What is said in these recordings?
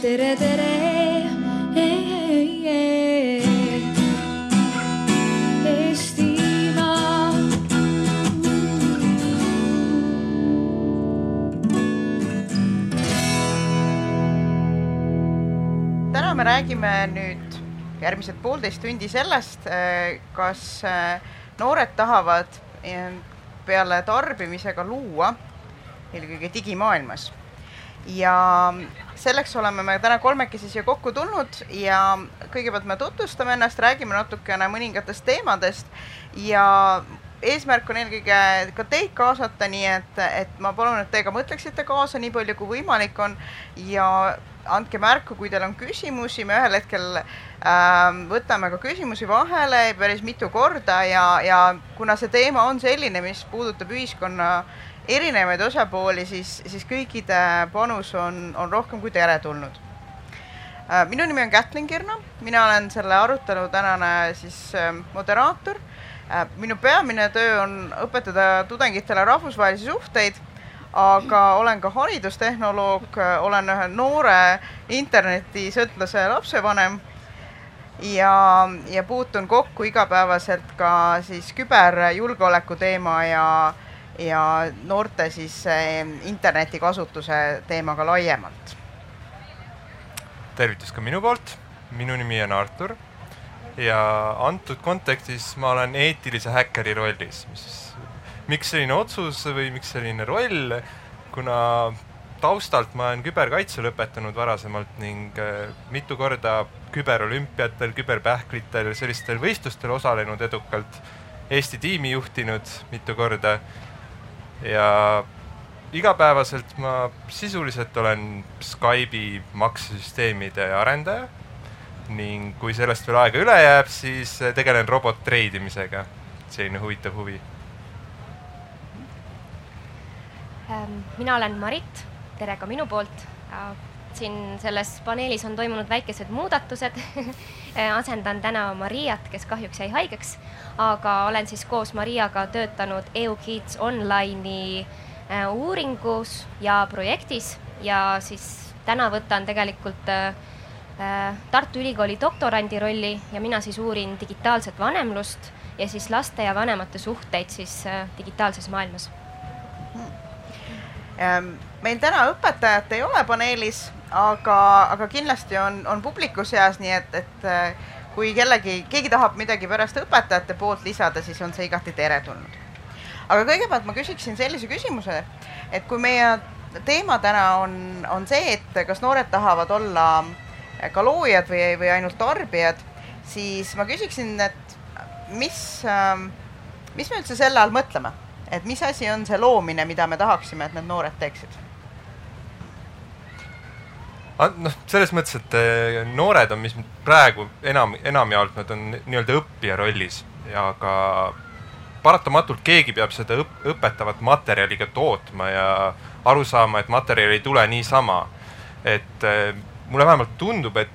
tere, tere. Eestimaa. täna me räägime nüüd järgmised poolteist tundi sellest, kas noored tahavad peale tarbimisega luua, eelkõige digimaailmas. ja selleks oleme me täna kolmekesi siia kokku tulnud ja kõigepealt me tutvustame ennast, räägime natukene mõningatest teemadest ja eesmärk on eelkõige ka teid kaasata, nii et, et ma palun, et te ka mõtleksite kaasa nii palju kui võimalik on ja andke märku, kui teil on küsimusi, me ühel hetkel ähm, võtame ka küsimusi vahele päris mitu korda ja, ja kuna see teema on selline, mis puudutab ühiskonna erinevaid osapooli, siis, siis kõikide panus on, on rohkem kui teretulnud äh,. minu nimi on Kätlin Kirno, mina olen selle arutelu tänane siis äh, moderaator äh,. minu peamine töö on õpetada tudengitele rahvusvahelisi suhteid aga olen ka haridustehnoloog, olen ühe noore internetisõltlase lapsevanem ja, ja puutun kokku igapäevaselt ka siis küberjulgeoleku teema ja, ja noorte siis eh, internetikasutuse teemaga laiemalt. tervitus ka minu poolt, minu nimi on Artur. Ja antud kontekstis ma olen eetilise häkkeri rollis, mis miks selline otsus või miks selline roll, kuna taustalt ma olen küberkaitse lõpetanud varasemalt ning äh, mitu korda küberolümpiatel, küberpähklitel, sellistel võistlustel osalenud edukalt, Eesti tiimi juhtinud mitu korda ja igapäevaselt ma sisuliselt olen Skype'i maksesüsteemide arendaja ning kui sellest veel aega üle jääb, siis tegelen robot treidimisega. selline huvitav huvi Ähm, mina olen Marit, tere ka minu poolt. Siin selles paneelis on toimunud väikesed muudatused. Asendan täna Mariat, kes kahjuks jäi haigeks, aga olen siis koos Mariaga töötanud EUKids Online'i äh, uuringus ja projektis. Ja siis täna võtan tegelikult äh, äh, Tartu Ülikooli doktorandi rolli ja mina siis uurin digitaalset vanemlust ja siis laste ja vanemate suhteid siis digitaalses maailmas. Ehm, meil täna õpetajat ei ole paneelis, aga, aga kindlasti on, on publiku seas, nii et, et äh, kui kellegi, keegi tahab midagi pärast õpetajate poolt lisada, siis on see igati teretulnud. aga kõigepealt ma küsiksin sellise küsimuse, et kui meie teema täna on, on see, et kas noored tahavad olla ka loojad või, või ainult tarbijad, siis ma küsiksin, et mis, ähm, mis me üldse selle all mõtleme et mis asi on see loomine, mida me tahaksime, et need noored teeksid? Noh, selles mõttes, et eh, noored on, mis praegu enam, enamjaolt nad on nii-öelda õppija rollis ja ka paratamatult keegi peab seda õp õpetavat materjali ka tootma ja aru saama, et materjal ei tule niisama. et eh, mulle vähemalt tundub, et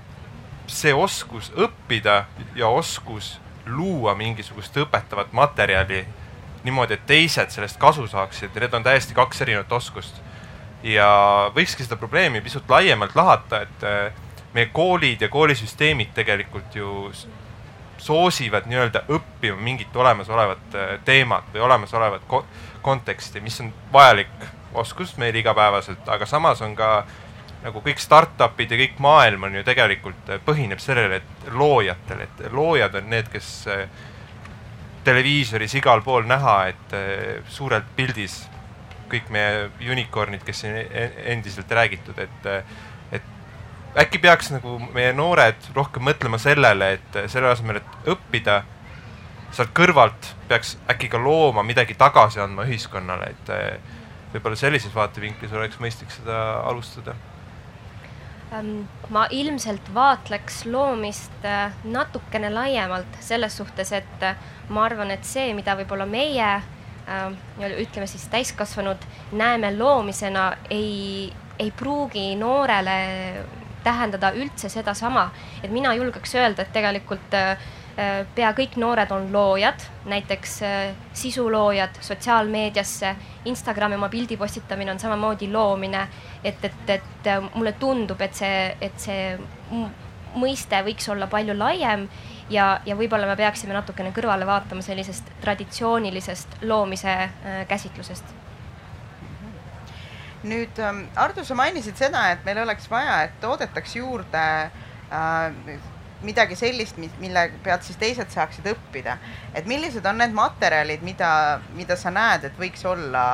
see oskus õppida ja oskus luua mingisugust õpetavat materjali niimoodi, et teised sellest kasu saaksid need on täiesti kaks erinevat oskust. Ja võikski seda probleemi pisut laiemalt lahata, et äh, meie koolid ja koolisüsteemid tegelikult ju soosivad nii-öelda õppima mingit olemasolevat äh, teemat või olemasolevat ko konteksti, mis on vajalik oskus meil igapäevaselt, aga samas on ka nagu kõik startup'id ja kõik maailm on ju tegelikult äh, põhineb sellele, et loojatel, et loojad on need, kes televiisoris igal pool näha, et eh, suurelt pildis kõik meie unicorn'id, kes siin e-, endiselt räägitud, et, et äkki peaks nagu meie noored rohkem mõtlema sellele, et selle asemel, et õppida sealt kõrvalt, peaks äkki ka looma midagi tagasi andma ühiskonnale, et eh, võib-olla sellises vaatevinklis oleks mõistlik seda alustada. Ma ilmselt vaatleks loomist äh, natukene laiemalt selles suhtes, et äh, ma arvan, et see, mida võib-olla meie ütleme siis täiskasvanud näeme loomisena, ei, ei pruugi noorele tähendada üldse sedasama, et mina julgeks öelda, et tegelikult pea kõik noored on loojad, näiteks sisuloojad sotsiaalmeediasse, Instagrami oma pildi postitamine on samamoodi loomine. et, et, et mulle tundub, et see, et see mõiste võiks olla palju laiem ja, ja võib-olla me peaksime natukene kõrvale vaatama sellisest traditsioonilisest loomise äh, käsitlusest. nüüd ähm, Ardo, sa mainisid seda, et meil oleks vaja, et toodetaks juurde äh, midagi sellist, mille pealt siis teised saaksid õppida. et millised on need materjalid, mida, mida sa näed, et võiks olla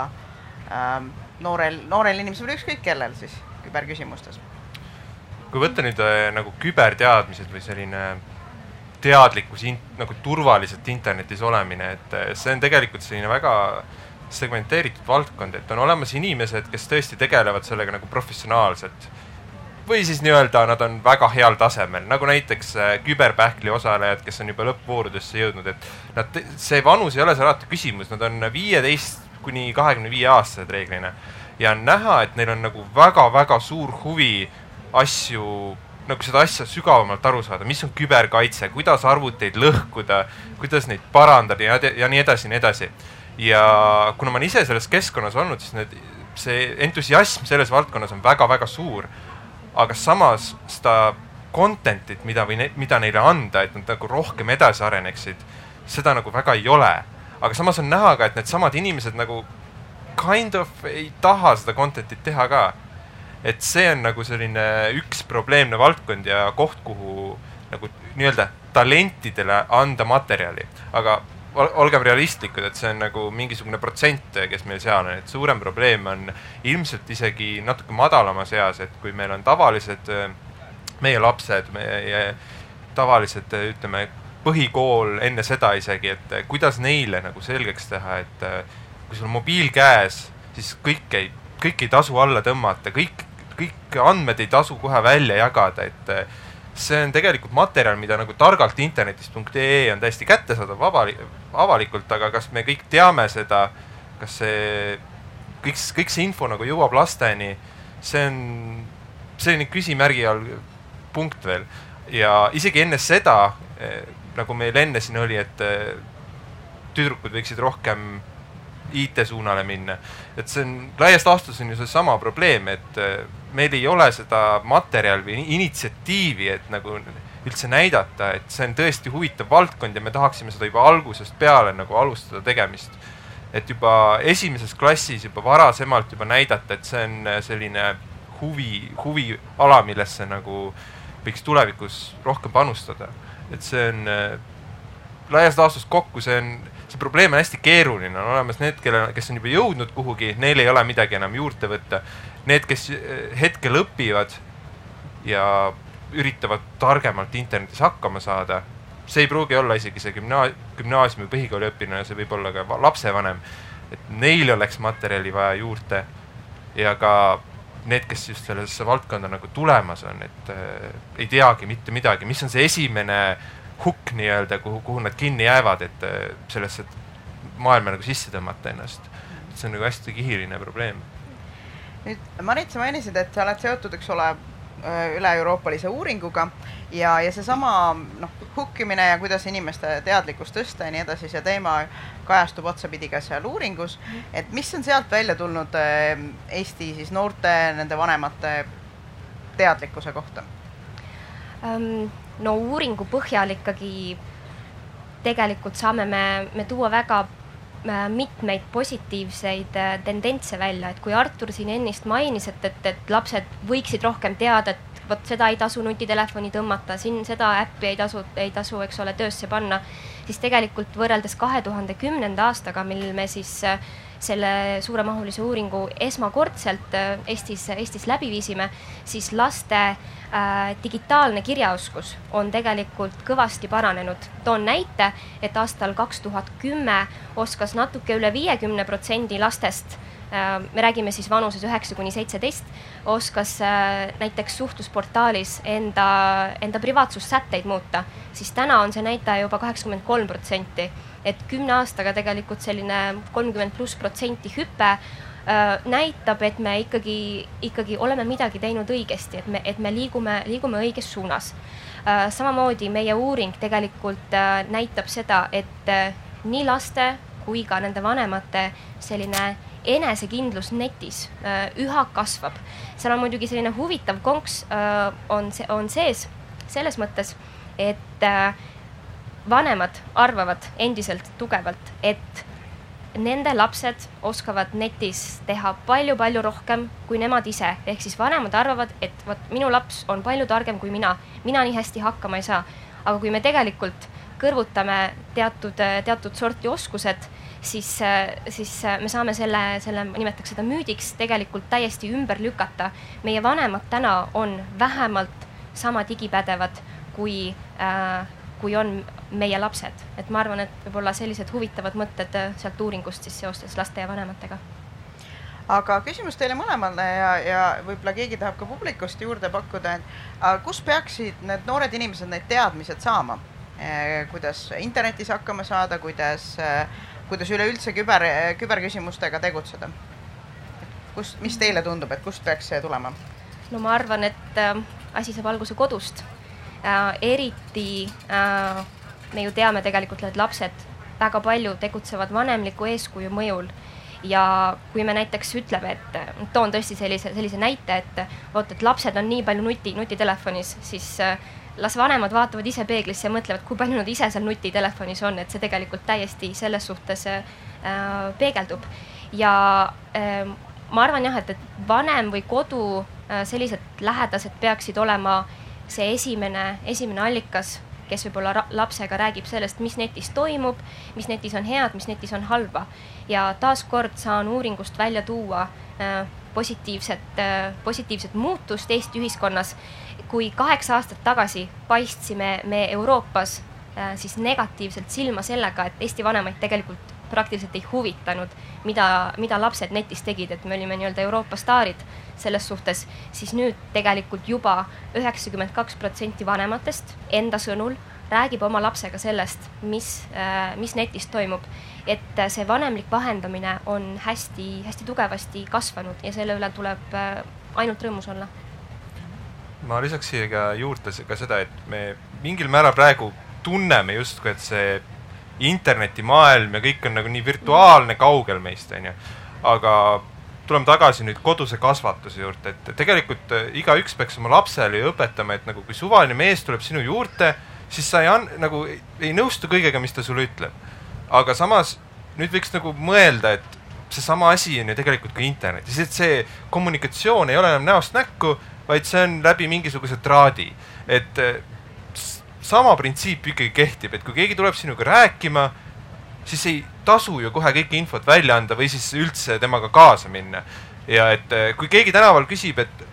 äh, noorel, noorel inimesel või ükskõik kellel siis küberküsimustes kui võtta nüüd äh, nagu küberteadmised või selline teadlikkus, nagu turvaliselt internetis olemine, et äh, see on tegelikult selline väga segmenteeritud valdkond, et on olemas inimesed, kes tõesti tegelevad sellega nagu professionaalselt. või siis nii-öelda nad on väga heal tasemel, nagu näiteks äh, küberpähkli osalejad, kes on juba lõppvoorudesse jõudnud, et nad, see vanus ei ole seal alati küsimus, nad on viieteist kuni kahekümne viie aastased reeglina. ja on näha, et neil on nagu väga-väga suur huvi asju, nagu seda asja sügavamalt aru saada, mis on küberkaitse, kuidas arvuteid lõhkuda, kuidas neid parandada ja, ja nii edasi ja nii edasi. ja kuna ma olen ise selles keskkonnas olnud, siis need, see entusiasm selles valdkonnas on väga-väga suur. aga samas seda content'it, mida või ne, mida neile anda, et nad nagu rohkem edasi areneksid, seda nagu väga ei ole. aga samas on näha ka, et needsamad inimesed nagu kind of ei taha seda content'it teha ka et see on nagu selline üks probleemne valdkond ja koht, kuhu nagu nii-öelda talentidele anda materjali, aga olgem realistlikud, et see on nagu mingisugune protsent, kes meil seal on, et suurem probleem on ilmselt isegi natuke madalamas eas, et kui meil on tavalised meie lapsed, meie tavalised, ütleme, põhikool enne seda isegi, et kuidas neile nagu selgeks teha, et kui sul on mobiil käes, siis kõik ei, kõik ei tasu alla tõmmata, kõik kõik andmed ei tasu kohe välja jagada, et eh, see on tegelikult materjal, mida nagu targalt internetist.ee on täiesti kättesaadav avali-, avalikult, aga kas me kõik teame seda, kas see, kõik, kõik see info nagu jõuab lasteni, see on selline küsimärgi all punkt veel. ja isegi enne seda, eh, nagu meil enne siin oli, et eh, tüdrukud võiksid rohkem IT-suunale minna. et see on, laias laastus on ju seesama probleem, et meil ei ole seda materjali või initsiatiivi, et nagu üldse näidata, et see on tõesti huvitav valdkond ja me tahaksime seda juba algusest peale nagu alustada tegemist. et juba esimeses klassis juba varasemalt juba näidata, et see on selline huvi, huviala, millesse nagu võiks tulevikus rohkem panustada. et see on laias laastus kokku, see on, see probleem on hästi keeruline, on olemas need, kelle, kes on juba jõudnud kuhugi, neil ei ole midagi enam juurde võtta need, kes eh, hetkel õpivad ja üritavad targemalt internetis hakkama saada, see ei pruugi olla isegi see gümnaas-, gümnaasiumi, põhikooli õpilane, see võib olla ka lapsevanem. et neil oleks materjali vaja juurde ja ka need, kes just sellesse valdkonda nagu tulemas on, et äh, ei teagi mitte midagi, mis on see esimene hukk nii-öelda, kuhu, kuhu nad kinni jäävad, et äh, sellesse maailma nagu sisse tõmmata ennast. see on nagu hästi kihiline probleem nüüd Marit, sa mainisid, et sa oled seotud, eks ole, üle-euroopalise uuringuga ja, ja seesama noh, hukkimine ja kuidas inimeste teadlikkust tõsta ja nii edasi, see teema kajastub otsapidi ka seal uuringus. et mis on sealt välja tulnud Eesti siis noorte, nende vanemate teadlikkuse kohta um,? no uuringu põhjal ikkagi tegelikult saame me, me tuua väga Äh, mitmeid positiivseid äh, tendentse välja, et kui Artur siin ennist mainis, et, et, et lapsed võiksid rohkem teada, et vot seda ei tasu nutitelefoni tõmmata, siin seda äppi ei tasu, ei tasu, eks ole, töösse panna, siis tegelikult võrreldes kahe tuhande kümnenda aastaga, mil me siis äh, selle suuremahulise uuringu esmakordselt Eestis, Eestis läbi viisime, siis laste äh, digitaalne kirjaoskus on tegelikult kõvasti paranenud. toon näite, et aastal kaks tuhat kümme oskas natuke üle viiekümne protsendi lastest äh, me räägime siis vanuses üheksa kuni seitseteist, oskas äh, näiteks suhtlusportaalis enda, enda privaatsussätteid muuta, siis täna on see näitaja juba kaheksakümmend kolm protsenti. Et kümne aastaga tegelikult selline kolmkümmend pluss protsenti hüpe näitab, et me ikkagi, ikkagi oleme midagi teinud õigesti, et me, et me liigume, liigume õiges suunas. samamoodi meie uuring tegelikult näitab seda, et nii laste kui ka nende vanemate selline enesekindlus netis üha kasvab. seal on muidugi selline huvitav konks on, on sees selles mõttes, et vanemad arvavad endiselt tugevalt, et nende lapsed oskavad netis teha palju-palju rohkem kui nemad ise, ehk siis vanemad arvavad, et vot minu laps on palju targem kui mina, mina nii hästi hakkama ei saa. aga kui me tegelikult kõrvutame teatud, teatud sorti oskused, siis, siis me saame selle, selle, nimetaks seda müüdiks, tegelikult täiesti ümber lükata. meie vanemad täna on vähemalt sama digipädevad kui äh, kui on meie lapsed, et ma arvan, et võib-olla sellised huvitavad mõtted äh, sealt uuringust siis seoses laste ja vanematega. aga küsimus teile mõlemale ja, ja võib-olla keegi tahab ka publikust juurde pakkuda, et aga kus peaksid need noored inimesed need teadmised saama eh,? kuidas internetis hakkama saada, kuidas kuidas üleüldse küber, küberküsimustega tegutseda? kust, mis teile tundub, et kust peaks see tulema? no ma arvan, et äh, asi saab alguse kodust äh,. Eriti äh, me ju teame tegelikult, et lapsed väga palju tegutsevad vanemliku eeskuju mõjul ja kui me näiteks ütleme, et toon tõesti sellise, sellise näite, et vot, et lapsed on nii palju nuti, nutitelefonis, siis äh, las vanemad vaatavad ise peeglisse ja mõtlevad, kui palju nad ise seal nutitelefonis on, et see tegelikult täiesti selles suhtes äh, peegeldub. ja äh, ma arvan jah, et, et vanem või kodu äh,, sellised lähedased peaksid olema äh, see esimene, esimene allikas, kes võib-olla lapsega räägib sellest, mis netis toimub, mis netis on head, mis netis on halba. ja taaskord saan uuringust välja tuua äh, positiivset, äh, positiivset muutust Eesti ühiskonnas. kui kaheksa aastat tagasi paistsime me Euroopas äh, siis negatiivselt silma sellega, et Eesti vanemaid tegelikult praktiliselt ei huvitanud, mida, mida lapsed netis tegid, et me olime nii-öelda Euroopa staarid selles suhtes, siis nüüd tegelikult juba üheksakümmend kaks protsenti vanematest enda sõnul räägib oma lapsega sellest, mis, äh, mis netis toimub. et see vanemlik vahendamine on hästi-hästi tugevasti kasvanud ja selle üle tuleb äh, ainult rõõmus olla. ma lisaks siia ka juurde ka seda, et me mingil määral praegu tunneme justkui, et see internetimaailm ja kõik on nagu nii virtuaalne, kaugel meist, onju. aga tuleme tagasi nüüd koduse kasvatuse juurde, et tegelikult äh, igaüks peaks oma lapsele ju õpetama, et nagu kui suvaline mees tuleb sinu juurde, siis sa ei an-, nagu ei, nõustu kõigega, mis ta sulle ütleb. aga samas nüüd võiks nagu mõelda, et seesama asi on ju tegelikult ka internetis, et see kommunikatsioon ei ole enam näost näkku, vaid see on läbi mingisuguse traadi. et äh, sama printsiip ikkagi kehtib, et kui keegi tuleb sinuga rääkima, siis ei tasu ju kohe kõike infot välja anda või siis üldse temaga kaasa minna. ja et eh, kui keegi tänaval küsib, et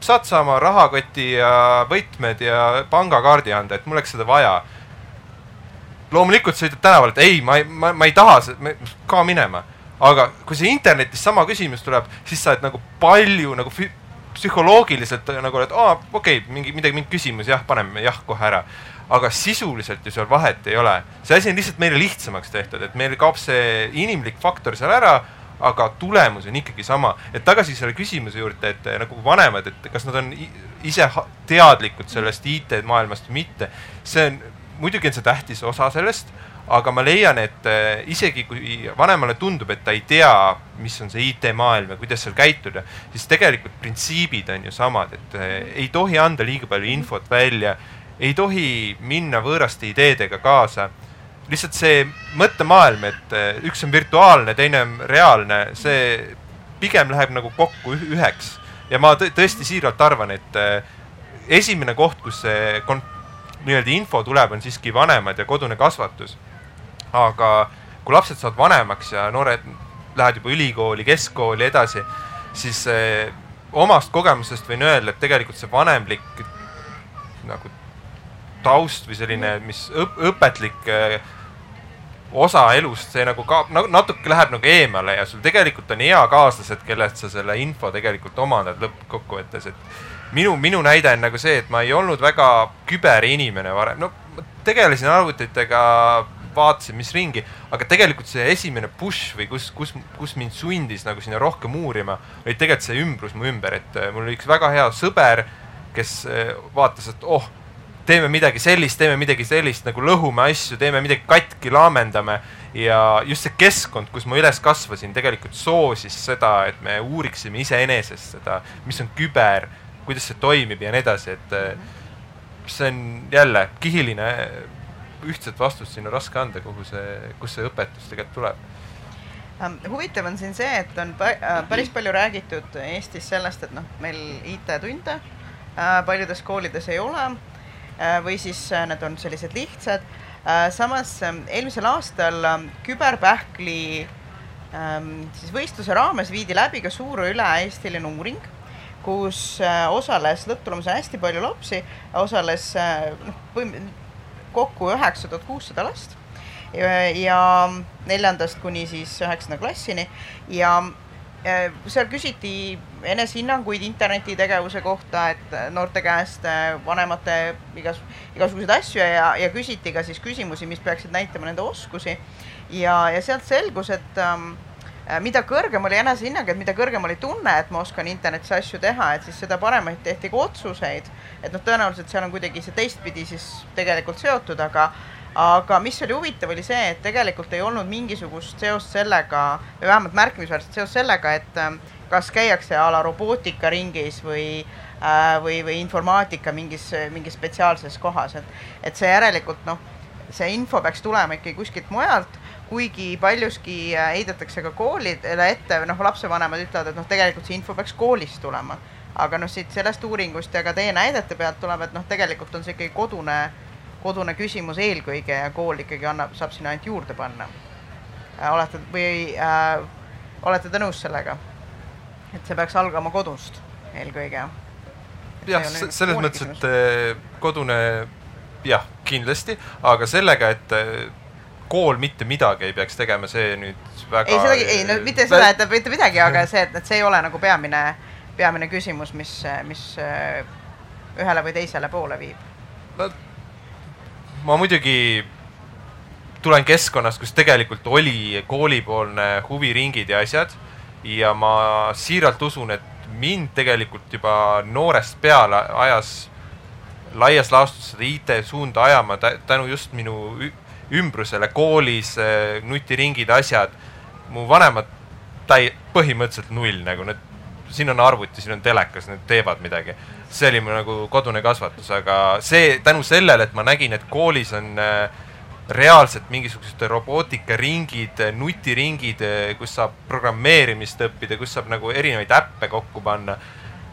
saad sa oma rahakoti ja võtmed ja pangakaardi anda, et mul oleks seda vaja. loomulikult sa ütled tänaval, et ei, ma ei, ma, ma ei taha, ka minema. aga kui see internetis sama küsimus tuleb, siis sa oled nagu palju nagu psühholoogiliselt nagu oled, aa, okei okay,, mingi midagi, mingi küsimus, jah, paneme jah kohe ära. aga sisuliselt ju seal vahet ei ole. see asi on lihtsalt meile lihtsamaks tehtud, et meil kaob see inimlik faktor seal ära, aga tulemus on ikkagi sama. et tagasi selle küsimuse juurde, et nagu vanemad, et kas nad on ise teadlikud sellest IT-maailmast või mitte. see on, muidugi on see tähtis osa sellest aga ma leian, et äh, isegi kui vanemale tundub, et ta ei tea, mis on see IT-maailm ja kuidas seal käituda, siis tegelikult printsiibid on ju samad, et äh, ei tohi anda liiga palju infot välja, ei tohi minna võõraste ideedega kaasa. lihtsalt see mõttemaailm, et äh, üks on virtuaalne, teine on reaalne, see pigem läheb nagu kokku üheks ja ma tõesti siiralt arvan, et esimene koht, kus see nii-öelda info tuleb, on siiski vanemad ja kodune kasvatus aga kui lapsed saavad vanemaks ja noored lähevad juba ülikooli, keskkooli edasi, siis eh, omast kogemusest võin öelda, et tegelikult see vanemlik nagu taust või selline, mis õp õpetlik eh, osa elust, see nagu ka nagu natuke läheb nagu eemale ja sul tegelikult on eakaaslased, kellelt sa selle info tegelikult omandad lõppkokkuvõttes, et minu, minu näide on nagu see, et ma ei olnud väga küberinimene varem, no ma tegelesin arvutitega vaatasin, mis ringi, aga tegelikult see esimene push või kus, kus, kus mind sundis nagu sinna rohkem uurima, oli tegelikult see ümbrus mu ümber, et äh, mul oli üks väga hea sõber, kes äh, vaatas, et oh, teeme midagi sellist, teeme midagi sellist, nagu lõhume asju, teeme midagi katki, laamendame. ja just see keskkond, kus ma üles kasvasin, tegelikult soosis seda, et me uuriksime iseenesest seda, mis on küber, kuidas see toimib ja nii edasi, et äh, see on jälle kihiline, ühtset vastust siin on raske anda, kuhu see, kust see õpetus tegelikult tuleb Ähm, huvitav on siin see, et on äh, päris palju räägitud Eestis sellest, et noh, meil IT-tunde äh, paljudes koolides ei ole äh, või siis need on sellised lihtsad. samas ähm, eelmisel aastal ähm, küberpähkli siis võistluse raames viidi läbi ka suur üle-eestiline uuring, kus osales lõpptulemusena hästi palju lapsi, osales noh, kokku üheksa tuhat kuussada last ja neljandast kuni siis üheksanda klassini ja seal küsiti enesehinnanguid internetitegevuse kohta, et noorte käest vanemate igas, igasuguseid asju ja, ja küsiti ka siis küsimusi, mis peaksid näitama nende oskusi. ja, ja sealt selgus, et ähm, mida kõrgem oli enesehinnang, et mida kõrgem oli tunne, et ma oskan internetis asju teha, et siis seda paremaid tehti ka otsuseid. et noh, tõenäoliselt seal on kuidagi see teistpidi siis tegelikult seotud, aga aga mis oli huvitav, oli see, et tegelikult ei olnud mingisugust seost sellega või vähemalt märkimisväärset seost sellega, et ähm, kas käiakse a la robootikaringis või äh, või, või informaatika mingis, mingis spetsiaalses kohas, et, et see järelikult noh, see info peaks tulema ikkagi kuskilt mujalt, kuigi paljuski äh, heidetakse ka koolidele ette, noh, lapsevanemad ütlevad, et noh, tegelikult see info peaks koolist tulema. aga noh, siit sellest uuringust ja ka teie näidete pealt tuleb, et noh, tegelikult on see ikkagi kodune kodune küsimus eelkõige ja kool ikkagi annab, saab sinna ainult juurde panna äh,. olete või äh, olete te nõus sellega, et see peaks algama kodust eelkõige? jah, selles mõttes, et äh, kodune jah, kindlasti, aga sellega, et kool mitte midagi ei peaks tegema, see nüüd väga ei, seda, ei no mitte seda, et ta mitte midagi, aga see, et, et see ei ole nagu peamine, peamine küsimus, mis, mis äh, ühele või teisele poole viib. no ma muidugi tulen keskkonnast, kus tegelikult oli koolipoolne huviringid ja asjad ja ma siiralt usun, et mind tegelikult juba noorest peale ajas laias laastus seda IT-suunda ajama tänu just minu ümbrusele koolis, nutiringid, asjad. mu vanemad täi-, põhimõtteliselt null nagu need, siin on arvuti, siin on telekas, need teevad midagi see oli mu nagu kodune kasvatus, aga see tänu sellele, et ma nägin, et koolis on äh, reaalselt mingisugused robootikaringid, nutiringid, äh, kus saab programmeerimist õppida, kus saab nagu erinevaid äppe kokku panna.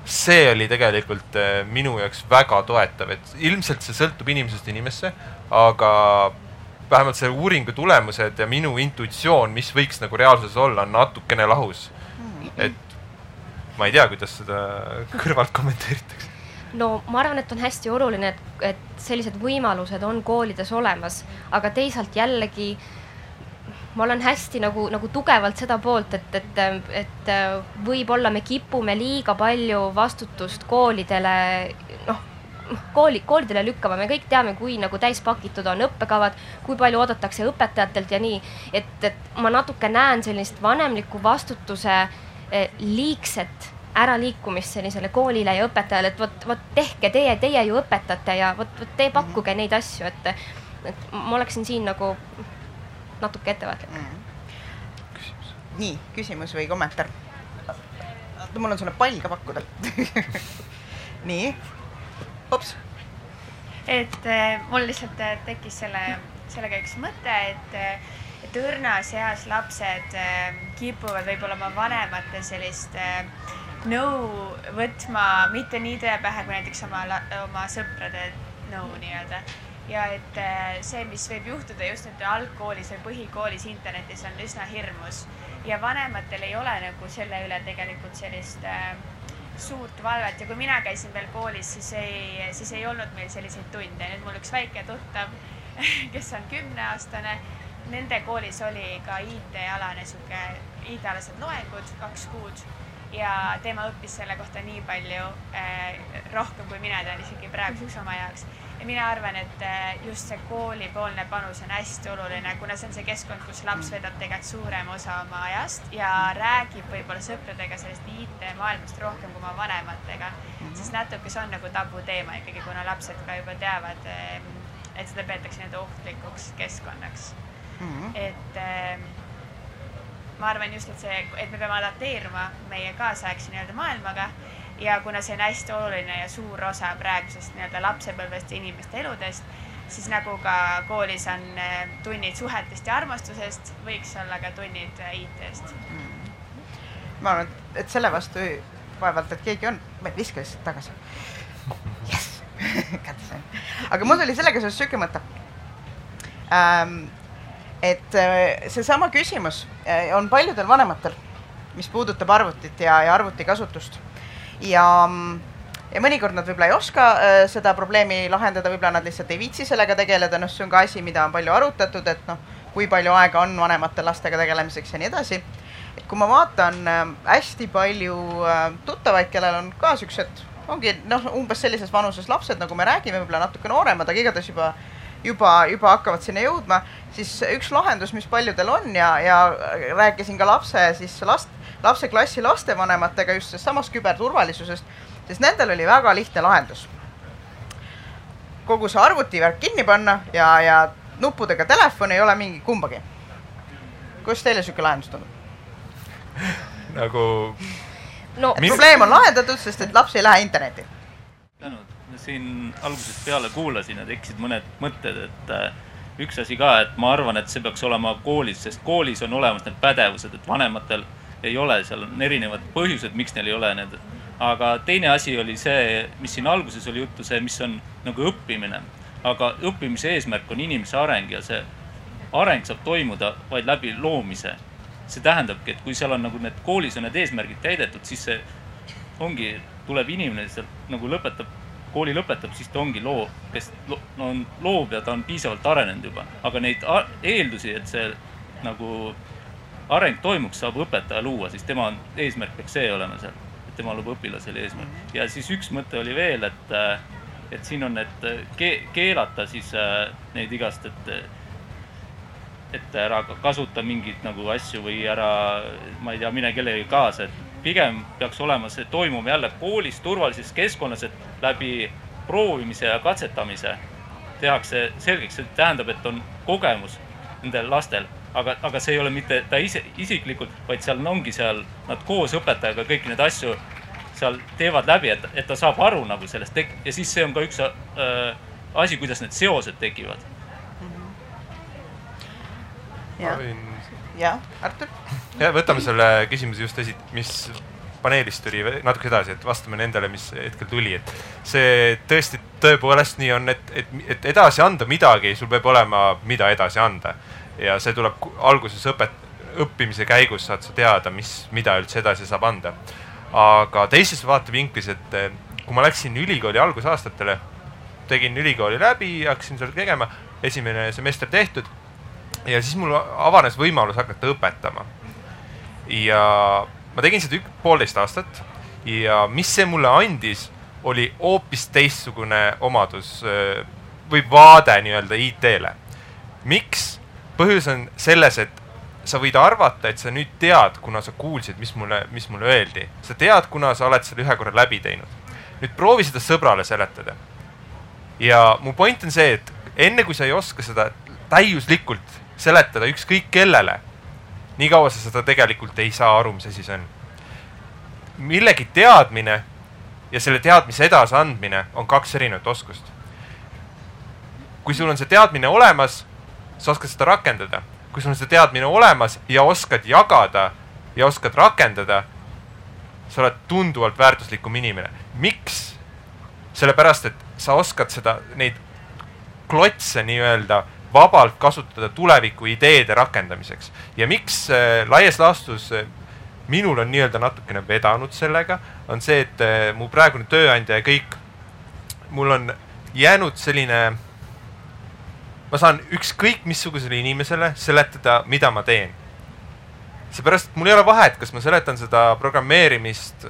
see oli tegelikult minu jaoks väga toetav, et ilmselt see sõltub inimesest inimesse, aga vähemalt selle uuringu tulemused ja minu intuitsioon, mis võiks nagu reaalsuses olla, on natukene lahus. Hmm. et ma ei tea, kuidas seda kõrvalt kommenteeritakse no ma arvan, et on hästi oluline, et, et sellised võimalused on koolides olemas, aga teisalt jällegi ma olen hästi nagu, nagu tugevalt seda poolt, et, et, et võib-olla me kipume liiga palju vastutust koolidele, noh, kooli, koolidele lükkama, me kõik teame, kui nagu täispakitud on õppekavad, kui palju oodatakse õpetajatelt ja nii, et, et ma natuke näen sellist vanemliku vastutuse eh, liigset äraliikumist sellisele koolile ja õpetajale, et vot, vot tehke teie, teie ju õpetate ja vot, vot te pakkuge -hmm. neid asju, et, et ma oleksin siin nagu natuke ettevaatlik mm. -hmm. nii, küsimus või kommentaar? mul on sulle pall ka pakkuda nii, hops. et äh, mul lihtsalt äh, tekkis selle, sellega üks mõte, et äh, et õrnas eas lapsed kipuvad võib-olla oma vanemate sellist nõu võtma mitte nii tõe pähe kui näiteks oma, oma sõprade nõu nii-öelda. ja et see, mis võib juhtuda just nüüd algkoolis või põhikoolis internetis, on üsna hirmus ja vanematel ei ole nagu selle üle tegelikult sellist äh, suurt valvet ja kui mina käisin veel koolis, siis ei, siis ei olnud meil selliseid tunde. nüüd mul üks väike tuttav, kes on kümneaastane, nende koolis oli ka IT-alane sihuke, IT-alased loengud kaks kuud ja tema õppis selle kohta nii palju äh, rohkem, kui mina tean isegi praeguseks oma jaoks. Ja mina arvan, et äh, just see koolipoolne panus on hästi oluline, kuna see on see keskkond, kus laps veedab tegelikult suurema osa oma ajast ja räägib võib-olla sõpradega sellest IT-maailmast rohkem kui oma vanematega mm, -hmm. sest natuke see on nagu tabuteema ikkagi, kuna lapsed ka juba teavad, et seda peetakse nii-öelda ohtlikuks keskkonnaks mm. -hmm. et ma arvan just, et see, et me peame adapteeruma meie kaasaegse nii-öelda maailmaga ja kuna see on hästi oluline ja suur osa praegusest nii-öelda lapsepõlvest ja inimeste eludest, siis nagu ka koolis on eh, tunnid suhetest ja armastusest, võiks olla ka tunnid eh, IT-st mm.. ma arvan, et selle vastu vaevalt, et keegi on, viska lihtsalt tagasi. jess, kätte sain. aga mul tuli sellega seoses sihuke mõte ähm, et äh, seesama küsimus äh, on paljudel vanematel, mis puudutab arvutit ja, ja arvutikasutust. Ja, ja mõnikord nad võib-olla ei oska äh, seda probleemi lahendada, võib-olla nad lihtsalt ei viitsi sellega tegeleda, noh, see on ka asi, mida on palju arutatud, et noh, kui palju aega on vanematel lastega tegelemiseks ja nii edasi. et kui ma vaatan hästi palju tuttavaid, kellel on ka siuksed, ongi noh, umbes sellises vanuses lapsed, nagu me räägime, võib-olla natuke nooremad, aga igatahes juba juba, juba hakkavad sinna jõudma, siis üks lahendus, mis paljudel on ja, ja rääkisin ka lapse siis last, lapse klassi lastevanematega just sellest samast küberturvalisusest, sest nendel oli väga lihtne lahendus. kogu see arvutivärk kinni panna ja, ja nuppudega telefon ei ole mingi kumbagi. kuidas teile sihuke lahendus tundub? nagu no, mis... probleem on lahendatud, sest et laps ei lähe internetti. tänud siin algusest peale kuulasin ja tekkisid mõned mõtted, et äh, üks asi ka, et ma arvan, et see peaks olema koolis, sest koolis on olemas need pädevused, et vanematel ei ole, seal on erinevad põhjused, miks neil ei ole need. aga teine asi oli see, mis siin alguses oli juttu, see, mis on nagu õppimine. aga õppimise eesmärk on inimese areng ja see areng saab toimuda vaid läbi loomise. see tähendabki, et kui seal on nagu need koolis on need eesmärgid täidetud, siis see ongi, tuleb inimene sealt nagu lõpetab kooli lõpetab, siis ta ongi loo, kes lo, on loov ja ta on piisavalt arenenud juba. aga neid eeldusi, et see nagu areng toimuks, saab õpetaja luua, siis tema eesmärk peaks see olema seal, et tema loob õpilasele eesmärk. ja siis üks mõte oli veel, et, et siin on, et ke, keelata siis äh, neid igast, et et ära kasuta mingeid nagu asju või ära, ma ei tea, mine kellelegi kaasa, et pigem peaks olema see toimuma jälle koolis turvalises keskkonnas, et läbi proovimise ja katsetamise tehakse selgeks, see tähendab, et on kogemus nendel lastel, aga, aga see ei ole mitte ta ise isiklikult, vaid seal ongi seal nad koos õpetajaga kõiki neid asju seal teevad läbi, et, et ta saab aru nagu sellest tek- ja siis see on ka üks äh, asi, kuidas need seosed tekivad. jah, jah, Artur ja võtame selle küsimuse just esi-, mis paneelist tuli natuke edasi, et vastame nendele, mis hetkel tuli, et see tõesti tõepoolest nii on, et, et, et edasi anda midagi, sul peab olema, mida edasi anda. Ja see tuleb alguses õpet-, õppimise käigus saad sa teada, mis, mida üldse edasi saab anda. aga teises vaatevinklis, et eh, kui ma läksin ülikooli algusaastatele, tegin ülikooli läbi, hakkasin seal tegema, esimene semester tehtud ja siis mul avanes võimalus hakata õpetama ja ma tegin seda ük-, poolteist aastat ja mis see mulle andis, oli hoopis teistsugune omadus või vaade nii-öelda IT-le. miks? Põhjus on selles, et sa võid arvata, et sa nüüd tead, kuna sa kuulsid, mis mulle, mis mulle öeldi. sa tead, kuna sa oled selle ühe korra läbi teinud. nüüd proovi seda sõbrale seletada. ja mu point on see, et enne kui sa ei oska seda täiuslikult seletada ükskõik kellele nii kaua sa seda tegelikult ei saa aru, mis asi see on. millegi teadmine ja selle teadmise edasiandmine on kaks erinevat oskust. kui sul on see teadmine olemas, sa oskad seda rakendada. kui sul on see teadmine olemas ja oskad jagada ja oskad rakendada, sa oled tunduvalt väärtuslikum inimene. miks? sellepärast, et sa oskad seda, neid klotse nii-öelda vabalt kasutada tuleviku ideede rakendamiseks. ja miks äh, laias laastus äh, minul on nii-öelda natukene vedanud sellega, on see, et äh, mu praegune tööandja ja kõik, mul on jäänud selline, ma saan ükskõik missugusele inimesele seletada, mida ma teen. seepärast, mul ei ole vahet, kas ma seletan seda programmeerimist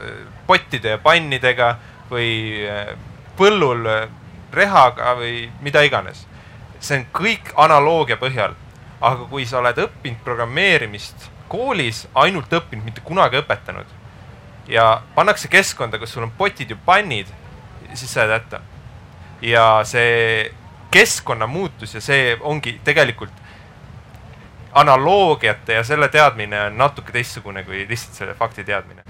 pottide ja pannidega või põllul rehaga või mida iganes. see on kõik analoogia põhjal. aga kui sa oled õppinud programmeerimist koolis, ainult õppinud, mitte kunagi õpetanud ja pannakse keskkonda, kus sul on potid ja pannid, siis sa jääd hätta. ja see keskkonna muutus ja see ongi tegelikult analoogiate ja selle teadmine on natuke teistsugune kui lihtsalt selle fakti teadmine.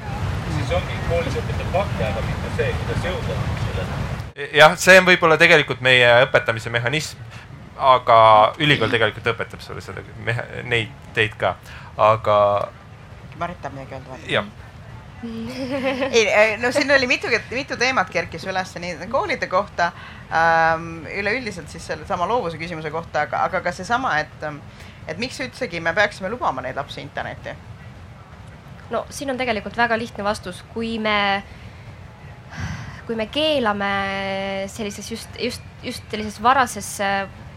siis ongi koolis õpetav fakte, aga mitte see, kuidas jõuda selleni. jah, see on võib-olla tegelikult meie õpetamise mehhanism, aga ülikool tegelikult õpetab sulle seda, neid teid ka, aga. Marit tahab midagi öelda jah ei, no siin oli mitu, mitu teemat kerkis üles nii koolide kohta ähm,, üleüldiselt siis sellesama loovuse küsimuse kohta, aga, aga ka seesama, et, et miks üldsegi me peaksime lubama neid lapsi internetti? no siin on tegelikult väga lihtne vastus, kui me, kui me keelame sellises just, just, just sellises varases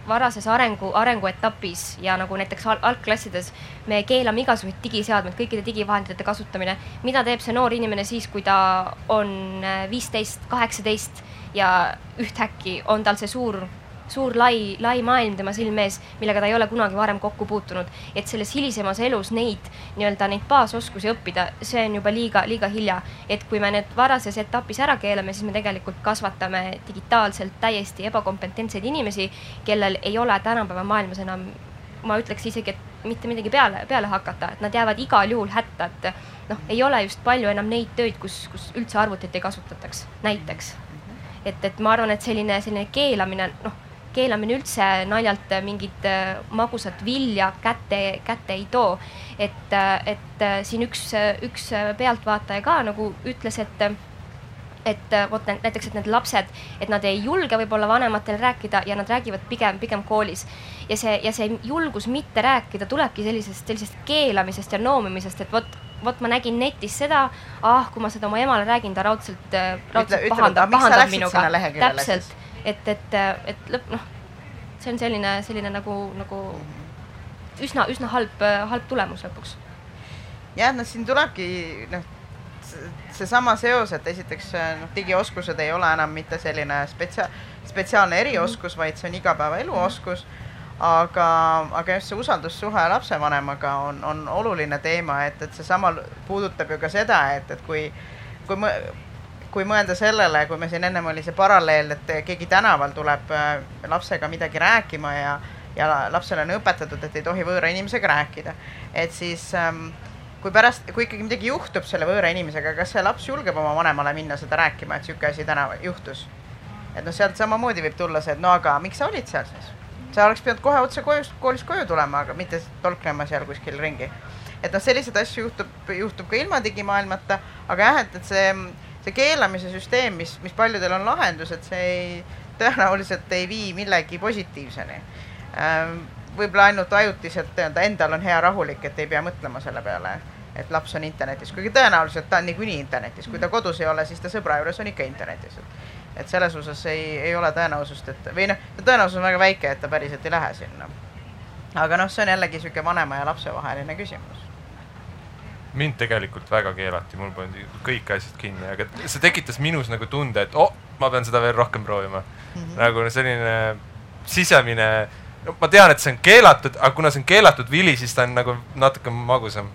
varases arengu, arenguetapis ja nagu näiteks al algklassides me keelame igasugused digiseadmed, kõikide digivahendite kasutamine. mida teeb see noor inimene siis, kui ta on viisteist, kaheksateist ja ühtäkki on tal see suur suur lai, lai maailm tema silme ees, millega ta ei ole kunagi varem kokku puutunud. et selles hilisemas elus neid nii-öelda neid baasoskusi õppida, see on juba liiga, liiga hilja. et kui me need varases etapis ära keelame, siis me tegelikult kasvatame digitaalselt täiesti ebakompetentseid inimesi, kellel ei ole tänapäeva maailmas enam, ma ütleks isegi, et mitte midagi peale, peale hakata, et nad jäävad igal juhul hätta, et noh, ei ole just palju enam neid töid, kus, kus üldse arvutit ei kasutataks, näiteks. et, et ma arvan, et selline, selline keelamine, noh keelamine üldse naljalt mingit äh, magusat vilja kätte, kätte ei too. et, äh, et äh, siin üks, üks pealtvaataja ka nagu ütles, et et vot näiteks, et need lapsed, et nad ei julge võib-olla vanematele rääkida ja nad räägivad pigem, pigem koolis. ja see, ja see julgus mitte rääkida tulebki sellisest, sellisest keelamisest ja noomimisest, et vot vot ma nägin netis seda, ah, kui ma seda oma emale räägin, ta raudselt, raudselt ütle, pahandab, pahandab minuga. täpselt, et, et, et lõpp, noh, see on selline, selline nagu, nagu üsna, üsna halb, halb tulemus lõpuks. jah, no siin tulebki noh, seesama seos, et esiteks noh, digioskused ei ole enam mitte selline spetsia-, spetsiaalne erioskus, mhm. vaid see on igapäevaelu oskus. aga, aga just see usaldussuhe lapsevanemaga on, on oluline teema, et, et seesama puudutab ju ka seda, et, et kui, kui kui mõelda sellele, kui me siin ennem oli see paralleel, et keegi tänaval tuleb äh, lapsega midagi rääkima ja, ja lapsele on õpetatud, et ei tohi võõra inimesega rääkida, et siis ähm, kui pärast, kui ikkagi midagi juhtub selle võõra inimesega, kas see laps julgeb oma vanemale minna seda rääkima, et sihuke asi täna juhtus? et noh, sealt samamoodi võib tulla see, et no aga miks sa olid seal siis? sa oleks pidanud kohe otse koju, koolist koju tulema, aga mitte tolknema seal kuskil ringi. et noh, selliseid asju juhtub, juhtub ka ilma digimaailmata, aga jah, et, et see see keelamise süsteem, mis, mis paljudel on lahendus, et see ei, tõenäoliselt ei vii millegi positiivseni. Ähm, võib-olla ainult ajutiselt nii-öelda endal on hea rahulik, et ei pea mõtlema selle peale, et laps on internetis, kuigi tõenäoliselt ta on niikuinii internetis, kui ta kodus ei ole, siis ta sõbra juures on ikka internetis. et selles osas ei, ei ole tõenäosust, et või noh, tõenäosus on väga väike, et ta päriselt ei lähe sinna. aga noh, see on jällegi niisugune vanema ja lapse vaheline küsimus mind tegelikult väga keelati, mul pandi kõik asjad kinni, aga see tekitas minus nagu tunde, et oh, ma pean seda veel rohkem proovima mm. -hmm. nagu selline sisemine, no ma tean, et see on keelatud, aga kuna see on keelatud vili, siis ta on nagu natuke magusam.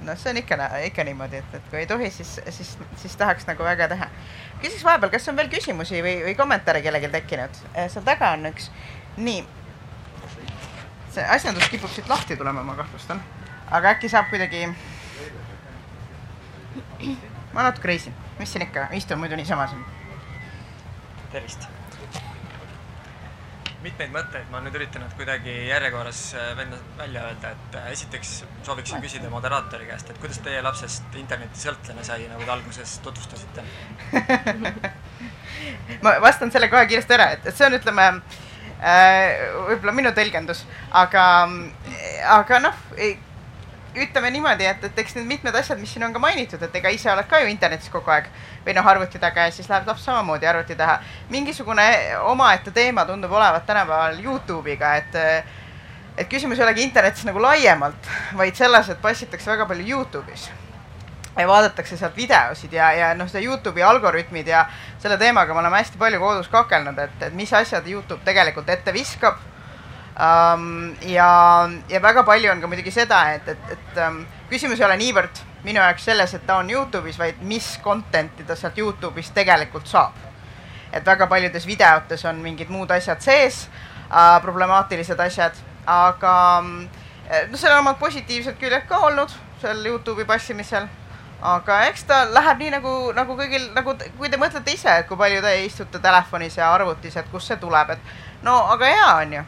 no see on ikka, ikka niimoodi, et, et kui ei tohi, siis, siis, siis tahaks nagu väga teha. küsiks vahepeal, kas on veel küsimusi või, või kommentaare kellelgi tekkinud? Eh, seal taga on üks, nii. see asjandus kipub siit lahti tulema, ma kahtlustan aga äkki saab kuidagi. ma natuke reisin, mis siin ikka, istun muidu niisama siin. tervist. mitmeid mõtteid ma olen nüüd üritanud kuidagi järjekorras äh, välja öelda, et äh, esiteks sooviksin küsida moderaatori käest, et kuidas teie lapsest internetisõltlane sai, nagu te alguses tutvustasite ma vastan selle kohe kiiresti ära, et, et see on, ütleme äh, võib-olla minu tõlgendus, aga, aga noh, ütleme niimoodi, et, et eks need mitmed asjad, mis siin on ka mainitud, et ega ise oled ka ju internetis kogu aeg või noh, arvuti taga ja siis läheb laps samamoodi arvuti taha. mingisugune omaette teema tundub olevat tänapäeval Youtube'iga, et et küsimus ei olegi internetis nagu laiemalt, vaid selles, et passitakse väga palju Youtube'is ja vaadatakse sealt videosid ja, ja noh, see Youtube'i algoritmid ja selle teemaga me oleme hästi palju kodus kakelnud, et, et mis asjad Youtube tegelikult ette viskab. Ja, ja väga palju on ka muidugi seda, et, et, et um, küsimus ei ole niivõrd minu jaoks selles, et ta on Youtube'is, vaid mis content'i ta sealt Youtube'ist tegelikult saab. et väga paljudes videotes on mingid muud asjad sees uh,, problemaatilised asjad, aga noh, seal on omad positiivsed küljed ka olnud seal Youtube'i passimisel aga eks ta läheb nii nagu, nagu kõigil, nagu kui te mõtlete ise, et kui palju te istute telefonis ja arvutis, et kust see tuleb, et no aga hea on ju.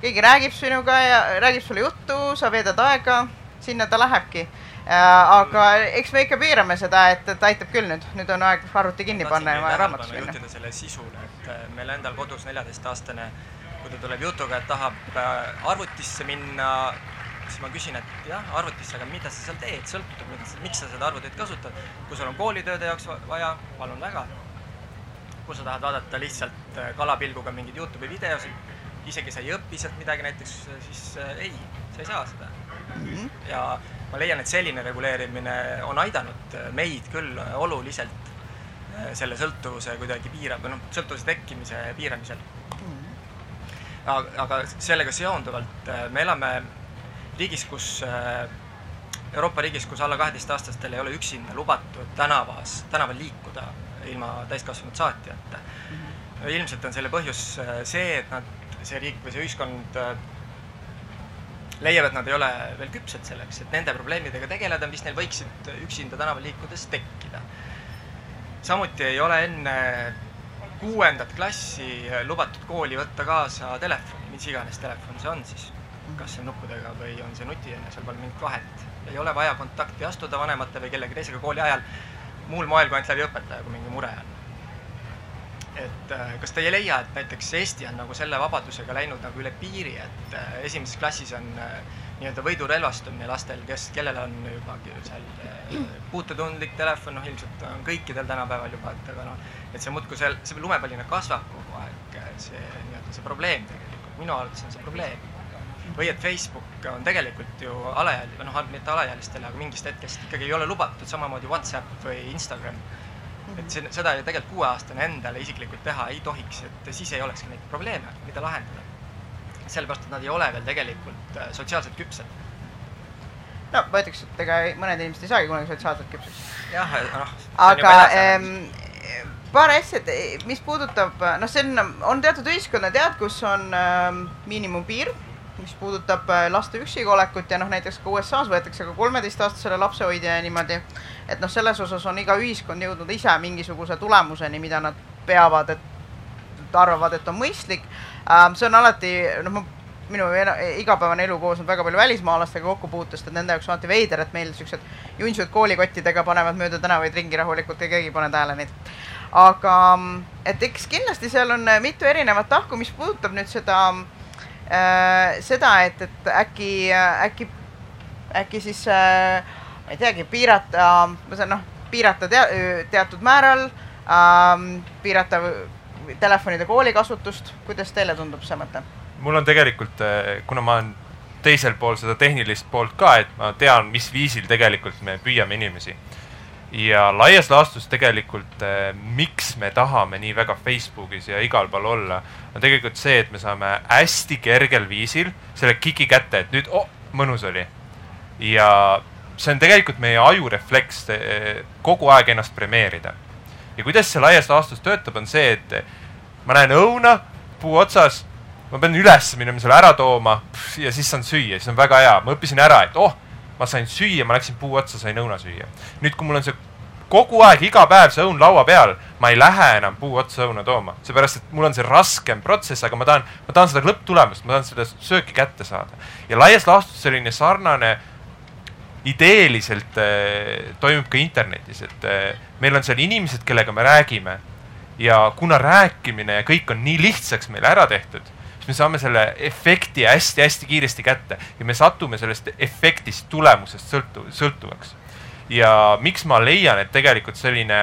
Keegi räägib sinuga ja räägib sulle juttu, sa veedad aega, sinna ta lähebki. aga eks me ikka piirame seda, et, et aitab küll nüüd, nüüd on aeg arvuti kinni panna ja raamatusse minna. juhtida selle sisule, et äh, meil endal kodus neljateistaastane, kui ta tuleb jutuga, et tahab äh, arvutisse minna siis ma küsin, et jah, arvutisse, aga mida sa seal teed, sõltub, miks sa seda arvutit kasutad. kui sul on koolitööde jaoks vaja, palun väga. kui sa tahad vaadata lihtsalt äh, kalapilguga mingeid Youtube'i videosid, isegi sa ei õpi sealt midagi näiteks, siis äh, ei, sa ei saa seda mm. -hmm. ja ma leian, et selline reguleerimine on aidanud äh, meid küll oluliselt selle sõltuvuse kuidagi piirab, noh, sõltuvuse tekkimise piiramisel mm. -hmm. aga sellega seonduvalt me elame riigis, kus Euroopa riigis, kus alla kaheteistaastastel ei ole üksinda lubatud tänavas, tänaval liikuda ilma täiskasvanud saatjata mm. -hmm. Ilmselt on selle põhjus äh, see, et nad, see riik või see ühiskond äh, leiab, et nad ei ole veel küpsed selleks, et nende probleemidega tegeleda, mis neil võiksid üksinda tänaval liikudes tekkida. samuti ei ole enne kuuendat klassi lubatud kooli võtta kaasa telefoni, mis iganes telefon see on siis kas see on nuppudega või on see nutijane, seal pole mingit vahet. ei ole vaja kontakti astuda vanemate või kellegi teisega kooli ajal muul moel kui ainult läbi õpetaja, kui mingi mure on. Et äh, kas te ei leia, et näiteks Eesti on nagu selle vabadusega läinud nagu üle piiri, et äh, esimeses klassis on äh, nii-öelda võidurelvastumine lastel, kes, kellel on juba seal puututundlik telefon, noh ilmselt on kõikidel tänapäeval juba, et aga noh, et see muudkui seal, see lumepallina kasvab kogu aeg, see nii-öelda see probleem tegelikult, minu arvates on see probleem või et Facebook on tegelikult ju alaeal-, noh, mitte alaealistele, aga mingist hetkest ikkagi ei ole lubatud, samamoodi Whatsapp või Instagram. Et see, seda ju tegelikult kuueaastane endale isiklikult teha ei tohiks, et siis ei olekski neid probleeme, mida lahendada. sellepärast, et nad ei ole veel tegelikult äh, sotsiaalselt küpsed. no ma ütleks, et ega mõned inimesed ei saagi kunagi sotsiaalselt küpseks. jah, noh. aga ähm, paar asja, mis puudutab, noh, see on, on teatud ühiskonnad, tead, kus on ähm, miinimumpiir mis puudutab äh, laste üksiga olekut ja noh, näiteks ka USA-s võetakse ka kolmeteistaastasele lapsehoidja ja niimoodi. et noh, selles osas on iga ühiskond jõudnud ise mingisuguse tulemuseni, mida nad peavad, et arvavad, et on mõistlik. Ähm, see on alati, noh, minu igapäevane elu koosneb väga palju välismaalastega kokkupuutest, et nende jaoks on alati veider, et meil siuksed junsud koolikottidega panevad mööda tänavaid ringi rahulikult ja keegi ei pane tähele neid. aga et eks kindlasti seal on mitu erinevat tahku, mis puudutab nüüd seda Äh, seda, et, et äkki, äkki, äkki siis äh, ma ei teagi, piirata, ma saan noh, piirata tea, teatud määral ähm,, piirata telefonide koolikasutust, kuidas teile tundub see mõte? mul on tegelikult, äh, kuna ma olen teisel pool seda tehnilist poolt ka, et ma tean, mis viisil tegelikult me püüame inimesi ja laias laastus tegelikult eh, miks me tahame nii väga Facebookis ja igal pool olla, on tegelikult see, et me saame hästi kergel viisil selle kiki kätte, et nüüd oh, mõnus oli. ja see on tegelikult meie aju refleks eh, kogu aeg ennast premeerida. ja kuidas see laias laastus töötab, on see, et ma näen õuna puu otsas, ma pean üles minema selle ära tooma ja siis saan süüa, siis on väga hea, ma õppisin ära, et oh ma sain süüa, ma läksin puu otsa, sain õuna süüa. nüüd, kui mul on see kogu aeg, iga päev see õun laua peal, ma ei lähe enam puu otsa õuna tooma, seepärast et mul on see raskem protsess, aga ma tahan, ma tahan seda lõpptulemust, ma tahan seda sööki kätte saada. ja laias laastus selline sarnane ideeliselt äh, toimub ka internetis, et äh, meil on seal inimesed, kellega me räägime ja kuna rääkimine ja kõik on nii lihtsaks meile ära tehtud me saame selle efekti hästi-hästi kiiresti kätte ja me satume sellest efektist, tulemusest sõltu-, sõltuvaks. ja miks ma leian, et tegelikult selline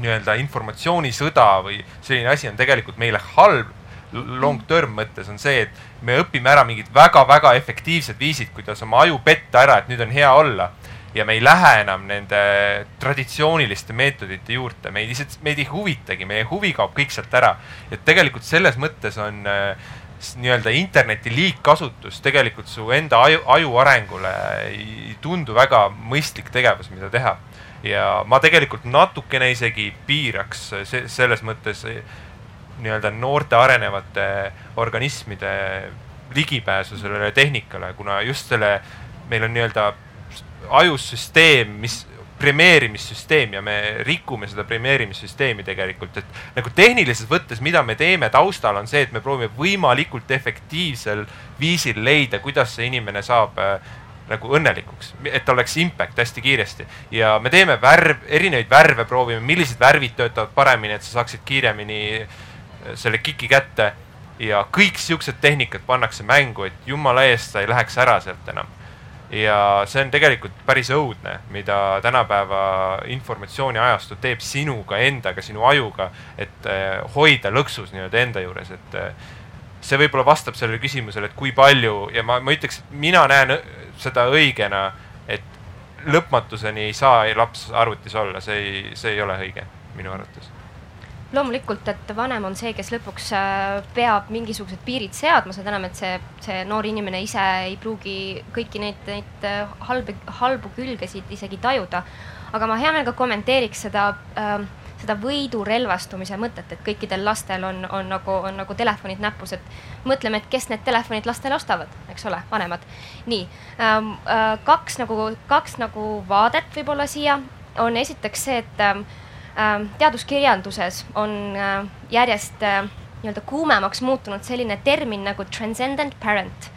nii-öelda informatsioonisõda või selline asi on tegelikult meile halb, long term mõttes on see, et me õpime ära mingid väga-väga efektiivsed viisid, kuidas oma aju petta ära, et nüüd on hea olla. Ja me ei lähe enam nende traditsiooniliste meetodite juurde, meid lihtsalt, meid ei huvitagi, meie huvi kaob kõik sealt ära. et tegelikult selles mõttes on äh, nii-öelda interneti liigkasutus tegelikult su enda aju, aju arengule ei tundu väga mõistlik tegevus, mida teha. ja ma tegelikult natukene isegi piiraks se selles mõttes nii-öelda noorte arenevate organismide ligipääsu sellele tehnikale, kuna just selle, meil on nii-öelda ajussüsteem, mis premeerimissüsteem ja me rikume seda premeerimissüsteemi tegelikult, et nagu tehniliselt võttes, mida me teeme taustal, on see, et me proovime võimalikult efektiivsel viisil leida, kuidas see inimene saab äh, nagu õnnelikuks, et oleks impact hästi kiiresti. ja me teeme värv, erinevaid värve proovime, millised värvid töötavad paremini, et sa saaksid kiiremini äh, selle kiki kätte. ja kõik siuksed tehnikad pannakse mängu, et jumala eest sa ei läheks ära sealt enam ja see on tegelikult päris õudne, mida tänapäeva informatsiooniajastu teeb sinuga endaga, sinu ajuga, et eh, hoida lõksus nii-öelda enda juures, et eh, see võib-olla vastab sellele küsimusele, et kui palju ja ma, ma ütleks, et mina näen seda õigena, et lõpmatuseni ei saa laps arvutis olla, see ei, see ei ole õige minu arvates loomulikult, et vanem on see, kes lõpuks äh, peab mingisugused piirid seadma, seda enam, et see, see noor inimene ise ei pruugi kõiki neid, neid äh, halbi, halbu külgesid isegi tajuda. aga ma hea meelega kommenteeriks seda äh, seda võidurelvastumise mõtet, et kõikidel lastel on, on nagu, on nagu telefonid näpus, et mõtleme, et kes need telefonid lastele ostavad, eks ole, vanemad. nii ähm,, äh, kaks nagu, kaks nagu vaadet võib-olla siia on esiteks see, et Ähm, teaduskirjanduses on äh, järjest äh, nii-öelda kuumemaks muutunud selline termin nagu transcendent parent.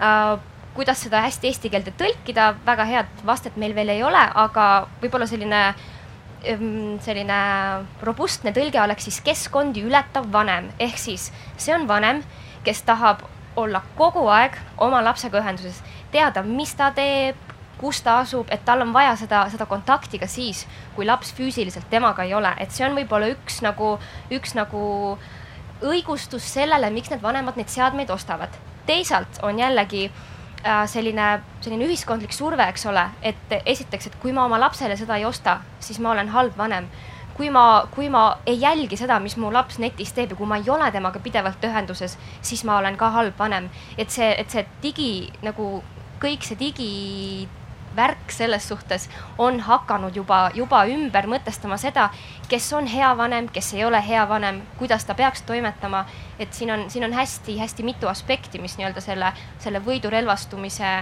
Äh, kuidas seda hästi eesti keelde tõlkida, väga head vastet meil veel ei ole, aga võib-olla selline, ähm, selline robustne tõlge oleks siis keskkondi ületav vanem, ehk siis see on vanem, kes tahab olla kogu aeg oma lapsega ühenduses, teada, mis ta teeb, kus ta asub, et tal on vaja seda, seda kontakti ka siis, kui laps füüsiliselt temaga ei ole, et see on võib-olla üks nagu, üks nagu õigustus sellele, miks need vanemad neid seadmeid ostavad. teisalt on jällegi äh, selline, selline ühiskondlik surve, eks ole, et esiteks, et kui ma oma lapsele seda ei osta, siis ma olen halb vanem kui ma, kui ma ei jälgi seda, mis mu laps netis teeb ja kui ma ei ole temaga pidevalt ühenduses, siis ma olen ka halb vanem. et see, et see digi nagu kõik see digi värk selles suhtes on hakanud juba, juba ümber mõtestama seda, kes on hea vanem, kes ei ole hea vanem, kuidas ta peaks toimetama. et siin on, siin on hästi-hästi mitu aspekti, mis nii-öelda selle, selle võidurelvastumise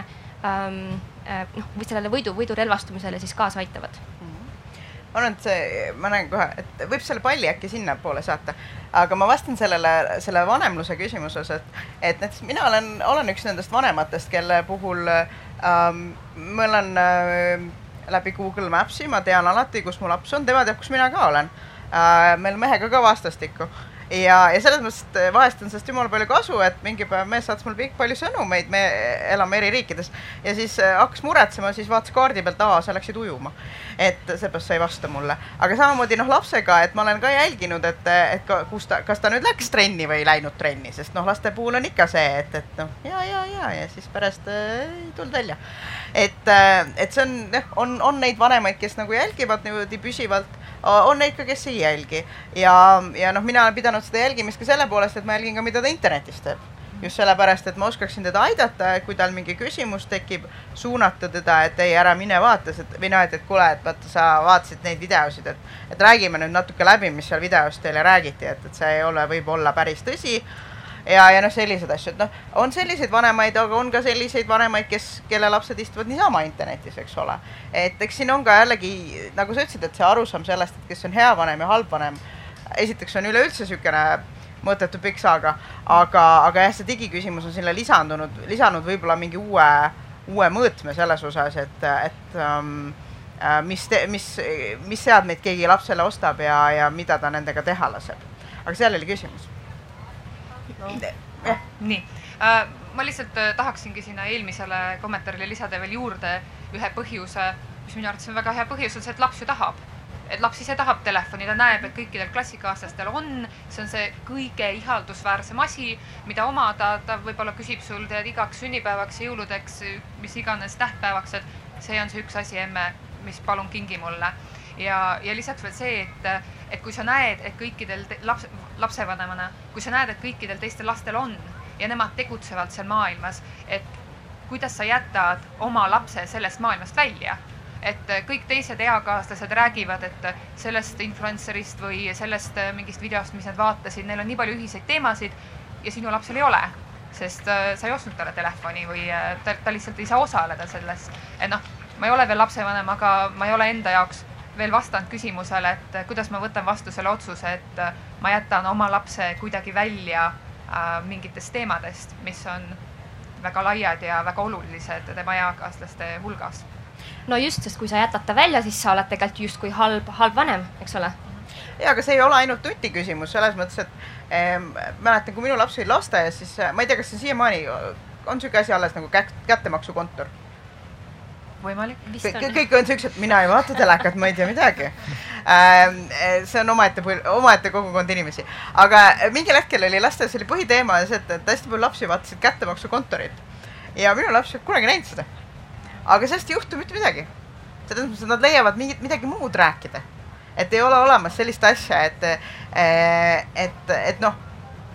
ähm, äh, noh, või sellele võidu, võidurelvastumisele siis kaasa aitavad. Ma arvan, et see, ma näen kohe, et võib selle palli äkki sinnapoole saata, aga ma vastan sellele, selle vanemluse küsimuses, et, et näiteks mina olen, olen üks nendest vanematest, kelle puhul ähm, ma olen äh, läbi Google Maps'i, ma tean alati, kus mu laps on, tema teab, kus mina ka olen äh,. meil mehega ka vastastikku ja, ja selles mõttes, et vahest on sellest jumala palju kasu, et mingi päev mees saatis mulle palju sõnumeid, me elame eri riikides ja siis äh, hakkas muretsema, siis vaatas kaardi pealt, aa, sa läksid ujuma. et seepärast sa ei vasta mulle, aga samamoodi noh, lapsega, et ma olen ka jälginud, et, et ka, kus ta, kas ta nüüd läks trenni või ei läinud trenni, sest noh, laste puhul on ikka see, et, et noh, ja, ja, ja, ja siis pärast äh, ei tulnud välja. et, et see on on, on neid vanemaid, kes nagu jälgivad niimoodi püsivalt on neid ka, kes ei jälgi. Ja, ja noh, mina olen pidanud seda jälgimist ka selle poolest, et ma jälgin ka, mida ta internetis teeb. Just sellepärast, et ma oskaksin teda aidata, kui tal mingi küsimus tekib, suunata teda, et ei, ära mine vaata või noh, et, et kuule, et vaata, sa vaatasid neid videosid, et, et räägime nüüd natuke läbi, mis seal videos teile räägiti, et, et see ei ole, võib olla päris tõsi ja, ja noh, selliseid asju, et noh, on selliseid vanemaid, aga on ka selliseid vanemaid, kes, kelle lapsed istuvad niisama internetis, eks ole. et eks siin on ka jällegi, nagu sa ütlesid, et see arusaam sellest, et kes on hea vanem ja halb vanem, esiteks on üleüldse niisugune mõttetu pikk saaga, aga, aga jah, see digiküsimus on sinna lisandunud, lisanud võib-olla mingi uue, uue mõõtme selles osas, et, et um, mis, mis, mis seadmeid keegi lapsele ostab ja, ja mida ta nendega teha laseb. aga seal oli küsimus no.. nii äh,, ma lihtsalt äh, tahaksingi sinna eelmisele kommentaarile lisada veel juurde ühe põhjuse, mis minu arvates on väga hea põhjus, on see, et laps ju tahab. et laps ise tahab telefoni, ta näeb, et kõikidel klassikaaslastel on, see on see kõige ihaldusväärsem asi, mida omada, ta võib-olla küsib sul tead igaks sünnipäevaks, jõuludeks, mis iganes tähtpäevaks, et see on see üks asi, emme, mis palun kingi mulle. Ja, ja lisaks veel see, et, et kui sa näed, et kõikidel laps, lapsevanemana, kui sa näed, et kõikidel teistel lastel on ja nemad tegutsevad seal maailmas, et kuidas sa jätad oma lapse sellest maailmast välja et kõik teised eakaaslased räägivad, et sellest influencer'ist või sellest mingist videost, mis nad vaatasid, neil on nii palju ühiseid teemasid ja sinu lapsel ei ole. sest äh, sa ei ostnud talle telefoni või äh, ta, ta lihtsalt ei saa osaleda selles. et noh, ma ei ole veel lapsevanem, aga ma ei ole enda jaoks veel vastanud küsimusele, et äh, kuidas ma võtan vastu selle otsuse, et äh, ma jätan oma lapse kuidagi välja äh, mingitest teemadest, mis on väga laiad ja väga olulised tema eakaaslaste hulgas no just, sest kui sa jätad ta välja, siis sa oled tegelikult justkui halb, halb vanem, eks ole. ja, aga see ei ole ainult nuti küsimus selles mõttes, et ähm, mäletan, kui minu laps oli lasteaias, siis ma ei tea, kas see siiamaani on sihuke asi alles nagu kätt, kättemaksukontor. Võimalik. kõik, on siuksed, mina ei vaata telekat, ma ei tea midagi ähm,. see on omaette, omaette kogukond inimesi, aga mingil hetkel oli lasteaias oli põhiteema see, et, et hästi palju lapsi vaatasid kättemaksukontorit ja minu laps ei kunagi näinud seda aga sellest ei juhtu mitte midagi. selles mõttes, et nad leiavad mingit, midagi muud rääkida. et ei ole olemas sellist asja, et, et, et noh,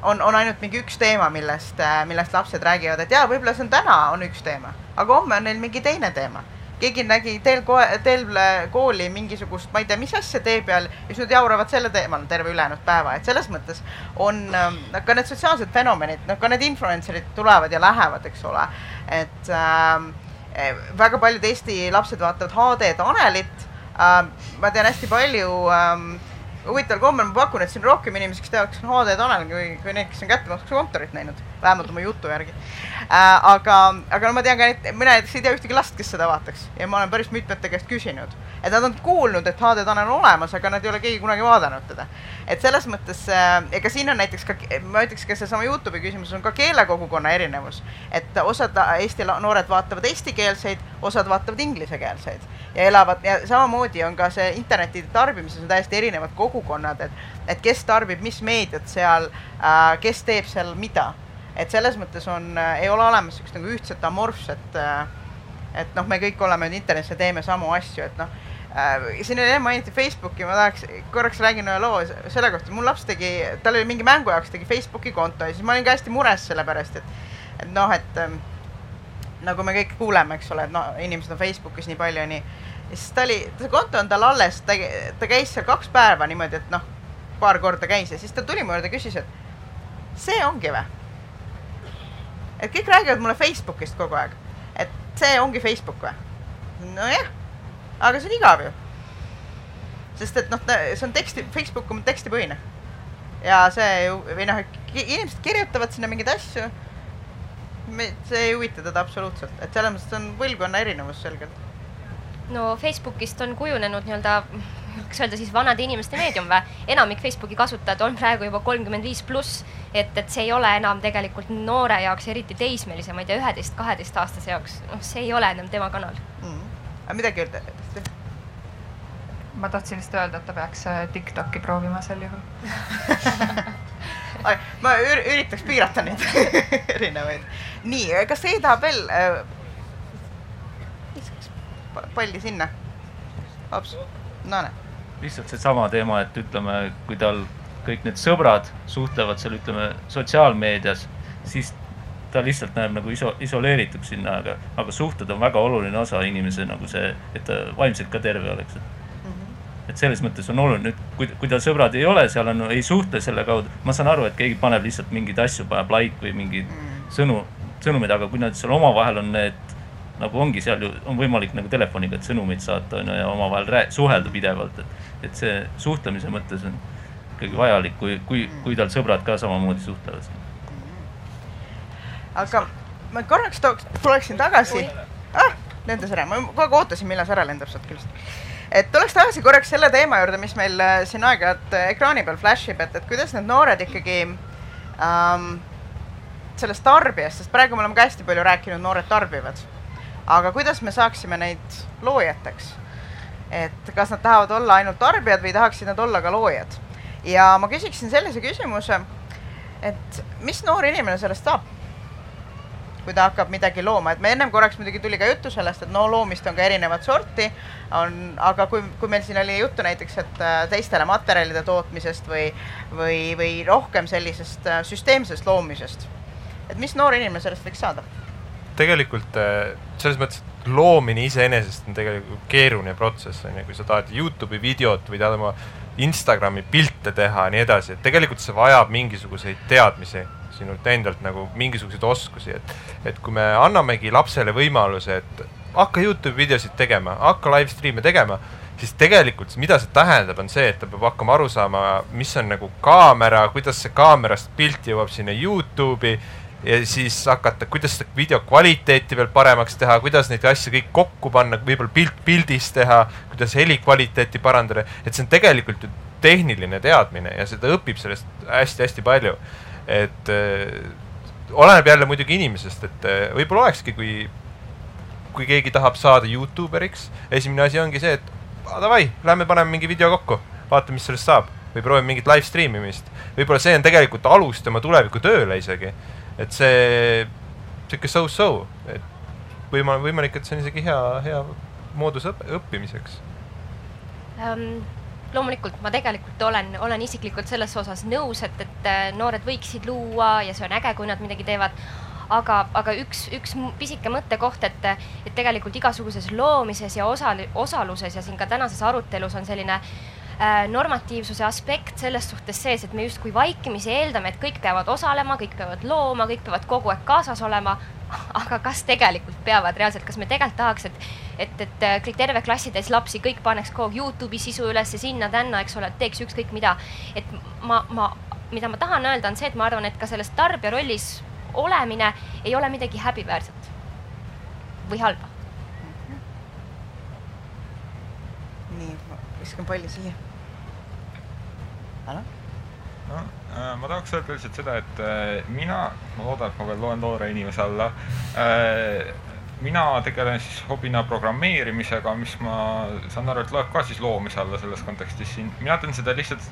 on, on ainult mingi üks teema, millest, millest lapsed räägivad, et jaa, võib-olla see on täna on üks teema, aga homme on neil mingi teine teema keegi nägi teel kohe, teel kooli mingisugust, ma ei tea, mis asja tee peal ja siis nad jauravad selle teemal terve ülejäänud päeva, et selles mõttes on äh, ka need sotsiaalsed fenomenid, noh, ka need influencer'id tulevad ja lähevad, eks ole. et äh, väga paljud Eesti lapsed vaatavad HD Tanelit äh,. ma tean hästi palju ähm, huvitaval kombel ma pakun, et siin rohkem inimesi, kes teavad, kes on HD Tanel, kui, kui need, kes on kättemaksukontorit näinud, vähemalt oma jutu järgi äh,. aga, aga no ma tean ka neid, mina näiteks ei tea ühtegi last, kes seda vaataks ja ma olen päris mitmete käest küsinud, et nad on kuulnud, et HD Tanel on olemas, aga nad ei ole keegi kunagi vaadanud teda. et selles mõttes äh,, ega siin on näiteks ka, ma ütleks ka seesama Youtube'i küsimus on ka keelekogukonna erinevus, et osad Eesti noored vaatavad eestikeelseid, osad vaatavad inglisekeelseid ja elavad ja samamoodi on ka see interneti tarbimises on täiesti erinevad kogukonnad, et, et kes tarbib mis meediat seal äh,, kes teeb seal mida. Et selles mõttes on äh,, ei ole olemas siukest nagu ühtset amorfset äh,, et noh, me kõik oleme nüüd internetis ja teeme samu asju, et noh äh,. siin oli enne mainiti Facebooki, ma tahaks, korraks räägin ühe loo selle kohta, mul laps tegi, tal oli mingi mängu jaoks tegi Facebooki konto ja siis ma olin ka hästi mures selle pärast, et, et noh, et ähm, nagu me kõik kuuleme, eks ole, et no inimesed on Facebookis nii palju ja nii. ja siis ta oli, see konto on tal alles, ta, ta käis seal kaks päeva niimoodi, et noh, paar korda käis ja siis ta tuli mu juurde küsis, et see ongi või? Et kõik räägivad mulle Facebookist kogu aeg, et see ongi Facebook või? nojah, aga see on igav ju. sest et noh, see on teksti, Facebook on tekstipõhine. ja see ju, või noh, inimesed kirjutavad sinna mingeid asju see ei huvita teda absoluutselt, et selles mõttes on põlvkonna erinevus selgelt. no Facebookist on kujunenud nii-öelda, kas öelda siis vanade inimeste meedium või? enamik Facebooki kasutajad on praegu juba kolmkümmend viis pluss, et, et see ei ole enam tegelikult noore jaoks, eriti teismelise, ma ei tea, üheteist, kaheteistaastase jaoks, noh, see ei ole enam tema kanal mm.. aga midagi öelda? ma tahtsin lihtsalt öelda, et ta peaks äh, Tiktoki proovima sel juhul ma üritaks piirata neid erinevaid. nii, kas keegi tahab veel äh,? palli sinna. hops, no näe. Lihtsalt seesama teema, et ütleme, kui tal kõik need sõbrad suhtlevad seal, ütleme, sotsiaalmeedias, siis ta lihtsalt näeb nagu iso-, isoleerituks sinna, aga, aga suhted on väga oluline osa inimese nagu see, et ta vaimselt ka terve oleks, et et selles mõttes on oluline, nüüd kui, kui tal sõbrad ei ole, seal on, ei suhtle selle kaudu, ma saan aru, et keegi paneb lihtsalt mingeid asju, paneb like või mingeid mm. sõnu, sõnumeid, aga kui nad seal omavahel on need, nagu ongi seal ju, on võimalik nagu telefoniga sõnumeid saata, on ju, ja omavahel suhelda pidevalt, et, et see suhtlemise mõttes on ikkagi vajalik, kui, kui, kui tal sõbrad ka samamoodi suhtlevad. aga ma korraks tooks, tuleksin tagasi. ah, lendas ära, ma kogu aeg ootasin, millal see ära lendab sealt küljest et tuleks tagasi korraks selle teema juurde, mis meil äh, siin aeg-ajalt äh, ekraani peal flash ib, et, et kuidas need noored ikkagi ähm, sellest tarbijast, sest praegu me oleme ka hästi palju rääkinud, noored tarbivad. Aga kuidas me saaksime neid loojateks? et kas nad tahavad olla ainult tarbijad või tahaksid nad olla ka loojad. ja ma küsiksin sellise küsimuse, et mis noor inimene sellest saab? kui ta hakkab midagi looma, et me ennem korraks muidugi tuli ka juttu sellest, et no loomist on ka erinevat sorti, on, aga kui, kui meil siin oli juttu näiteks, et äh, teistele materjalide tootmisest või, või, või rohkem sellisest äh, süsteemsest loomisest, et mis noor inimene sellest võiks saada? Tegelikult äh, selles mõttes, et loomine iseenesest on tegelikult keeruline protsess, on ju, kui sa tahad Youtube'i videot või tahad oma Instagrami pilte teha ja nii edasi, et tegelikult see vajab mingisuguseid teadmisi sinult endalt nagu mingisuguseid oskusi, et, et kui me annamegi lapsele võimaluse, et hakka Youtube videosid tegema, hakka live stream'e tegema, siis tegelikult, mida see tähendab, on see, et ta peab hakkama aru saama, mis on nagu kaamera, kuidas see kaamerast pilt jõuab sinna Youtube'i ja siis hakata, kuidas seda video kvaliteeti veel paremaks teha, kuidas neid asju kõik kokku panna, võib-olla pilt pildis teha, kuidas heli kvaliteeti parandada, et see on tegelikult ju tehniline teadmine ja seda õpib sellest hästi-hästi palju. Et äh, oleneb jälle muidugi inimesest, et äh, võib-olla olekski, kui, kui keegi tahab saada Youtuberiks, esimene asi ongi see, et davai, lähme paneme mingi video kokku, vaatame, mis sellest saab. Või proovime mingit live stream imist. võib-olla see on tegelikult alus tema tulevikutööle isegi, et see sihuke so-so, et võima-, võimalik, et see on isegi hea, hea moodus õpp-, õppimiseks um loomulikult ma tegelikult olen, olen isiklikult selles osas nõus, et, et äh, noored võiksid luua ja see on äge, kui nad midagi teevad. aga, aga üks, üks pisike mõttekoht, et, et tegelikult igasuguses loomises ja osa, osaluses ja siin ka tänases arutelus on selline äh, normatiivsuse aspekt selles suhtes sees, et me justkui vaikimisi eeldame, et kõik peavad osalema, kõik peavad looma, kõik peavad kogu aeg kaasas olema aga kas tegelikult peavad reaalselt, kas me tegelikult tahaks, et, et, et äh, kõik terve klassitäis lapsi, kõik paneks kogu aeg Youtube'i sisu ülesse sinna-tänna, eks ole, teeks ükskõik mida. et ma, ma, mida ma tahan öelda, on see, et ma arvan, et ka selles tarbija rollis olemine ei ole midagi häbiväärset või halba. nii, viskan palli siia. Alar? no äh, ma tahaks öelda lihtsalt seda, et äh, mina, ma loodan, et ma veel loen noore inimese alla äh,. mina tegelen siis hobina programmeerimisega, mis ma saan aru, et loeb ka siis loomise alla selles kontekstis siin. mina teen seda lihtsalt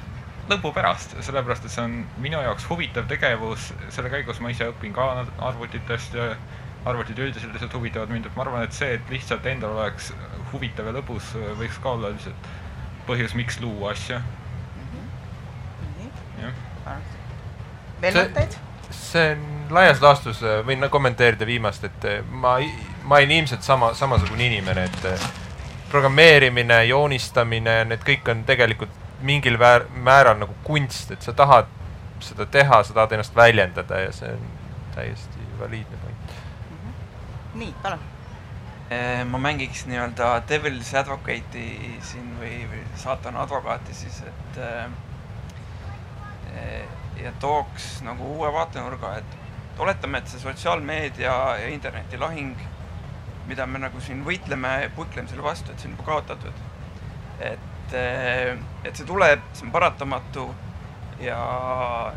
lõbu pärast, sellepärast et see on minu jaoks huvitav tegevus. selle käigus ma ise õpin ka arvutitest ja arvutid üldiselt lihtsalt huvitavad mind, et ma arvan, et see, et lihtsalt endal oleks huvitav ja lõbus, võiks ka olla lihtsalt põhjus, miks luua asja veel mõtteid? see on laias laastus, äh, võin kommenteerida viimast, et äh, ma, ma olin ilmselt sama, samasugune inimene, et äh, programmeerimine, joonistamine, need kõik on tegelikult mingil väär, määral nagu kunst, et sa tahad seda teha, sa tahad ennast väljendada ja see on täiesti valiidne point mm. -hmm. nii, palun. Ma mängiks nii-öelda devil's advocate'i siin või, või saatana advokaati siis, et äh, ja tooks nagu uue vaatenurga, et oletame, et see sotsiaalmeedia ja interneti lahing, mida me nagu siin võitleme, puikleme selle vastu, et see on juba kaotatud. et, eh, et see tuleb, see on paratamatu ja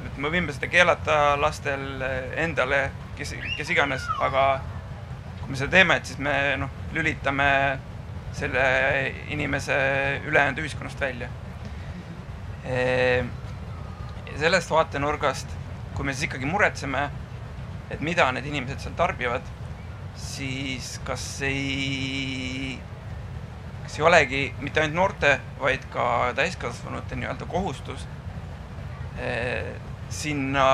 nüüd me võime seda keelata lastel endale, kes, kes iganes, aga kui me seda teeme, et siis me noh, lülitame selle inimese ülejäänud ühiskonnast välja. E ja sellest vaatenurgast, kui me siis ikkagi muretseme, et mida need inimesed seal tarbivad, siis kas ei, kas ei olegi mitte ainult noorte, vaid ka täiskasvanute nii-öelda kohustus eh, sinna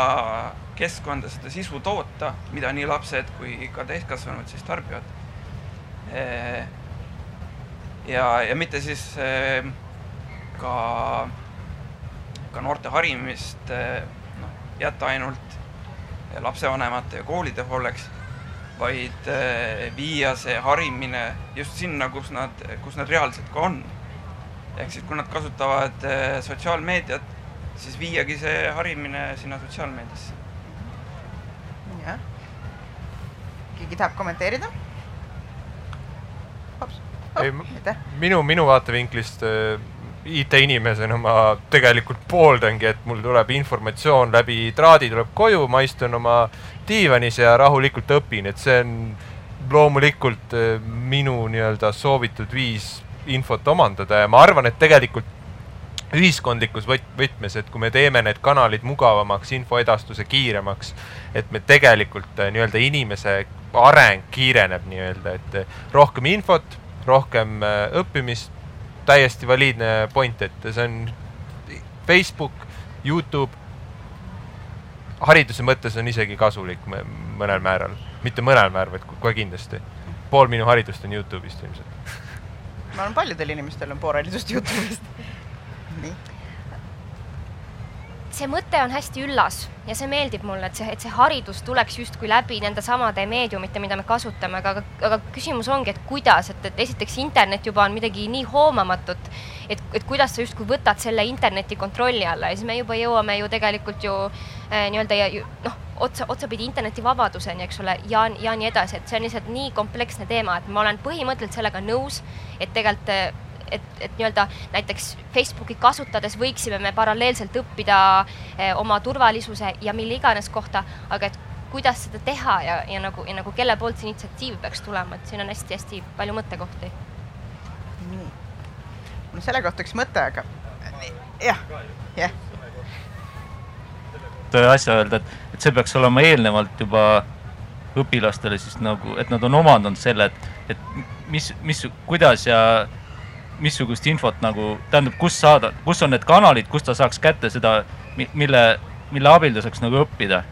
keskkonda seda sisu toota, mida nii lapsed kui ka täiskasvanud siis tarbivad eh,. ja, ja mitte siis eh, ka ka noorte harimist eh, noh, jätta ainult lapsevanemate ja koolide hooleks, vaid viia see harimine just sinna, kus nad, kus nad reaalselt ka on. ehk siis, kui nad kasutavad sotsiaalmeediat, siis viiagi see harimine sinna sotsiaalmeediasse. jah. Keegi tahab kommenteerida? ei, minu, minu vaatevinklist IT-inimesena ma tegelikult pooldangi, et mul tuleb informatsioon läbi traadi tuleb koju, ma istun oma diivanis ja rahulikult õpin, et see on loomulikult eh, minu nii-öelda soovitud viis infot omandada ja ma arvan, et tegelikult ühiskondlikus võt-, võtmes, et kui me teeme need kanalid mugavamaks, infoedastuse kiiremaks, et me tegelikult äh, nii-öelda inimese areng kiireneb nii-öelda, et äh, rohkem infot, rohkem äh, õppimist, täiesti valiidne point, et see on Facebook, Youtube, hariduse mõttes on isegi kasulik mõnel määral, mitte mõnel määral, vaid kohe kindlasti. pool minu haridust on Youtube'ist ilmselt. ma arvan, paljudel inimestel on pool haridust Youtube'ist nii. See mõte on hästi üllas ja see meeldib mulle, et see, et see haridus tuleks justkui läbi nende samade meediumite, mida me kasutame, aga, aga küsimus ongi, et kuidas, et, et esiteks internet juba on midagi nii hoomamatut, et, et kuidas sa justkui võtad selle interneti kontrolli alla. Ja siis me juba jõuame ju tegelikult ju eh, nii-öelda ja noh, otsa, otsapidi internetivabaduseni, eks ole, ja, ja nii edasi, et see on lihtsalt nii kompleksne teema, et ma olen põhimõtteliselt sellega nõus, et tegelikult eh, et, et nii-öelda näiteks Facebooki kasutades võiksime me paralleelselt õppida eh, oma turvalisuse ja mille iganes kohta, aga et kuidas seda teha ja, ja nagu, ja nagu kelle poolt see initsiatiiv peaks tulema, et siin on hästi-hästi palju mõttekohti. nii, mul selle kohta üks mõte, aga jah, jah. asja öelda, et, et see peaks olema eelnevalt juba õpilastele siis nagu, et nad on omandanud selle, et, et mis, mis, kuidas ja missugust infot nagu, tähendab, kus saada, kus on need kanalid, kust ta saaks kätte seda, mille, mille abil ta saaks nagu õppida.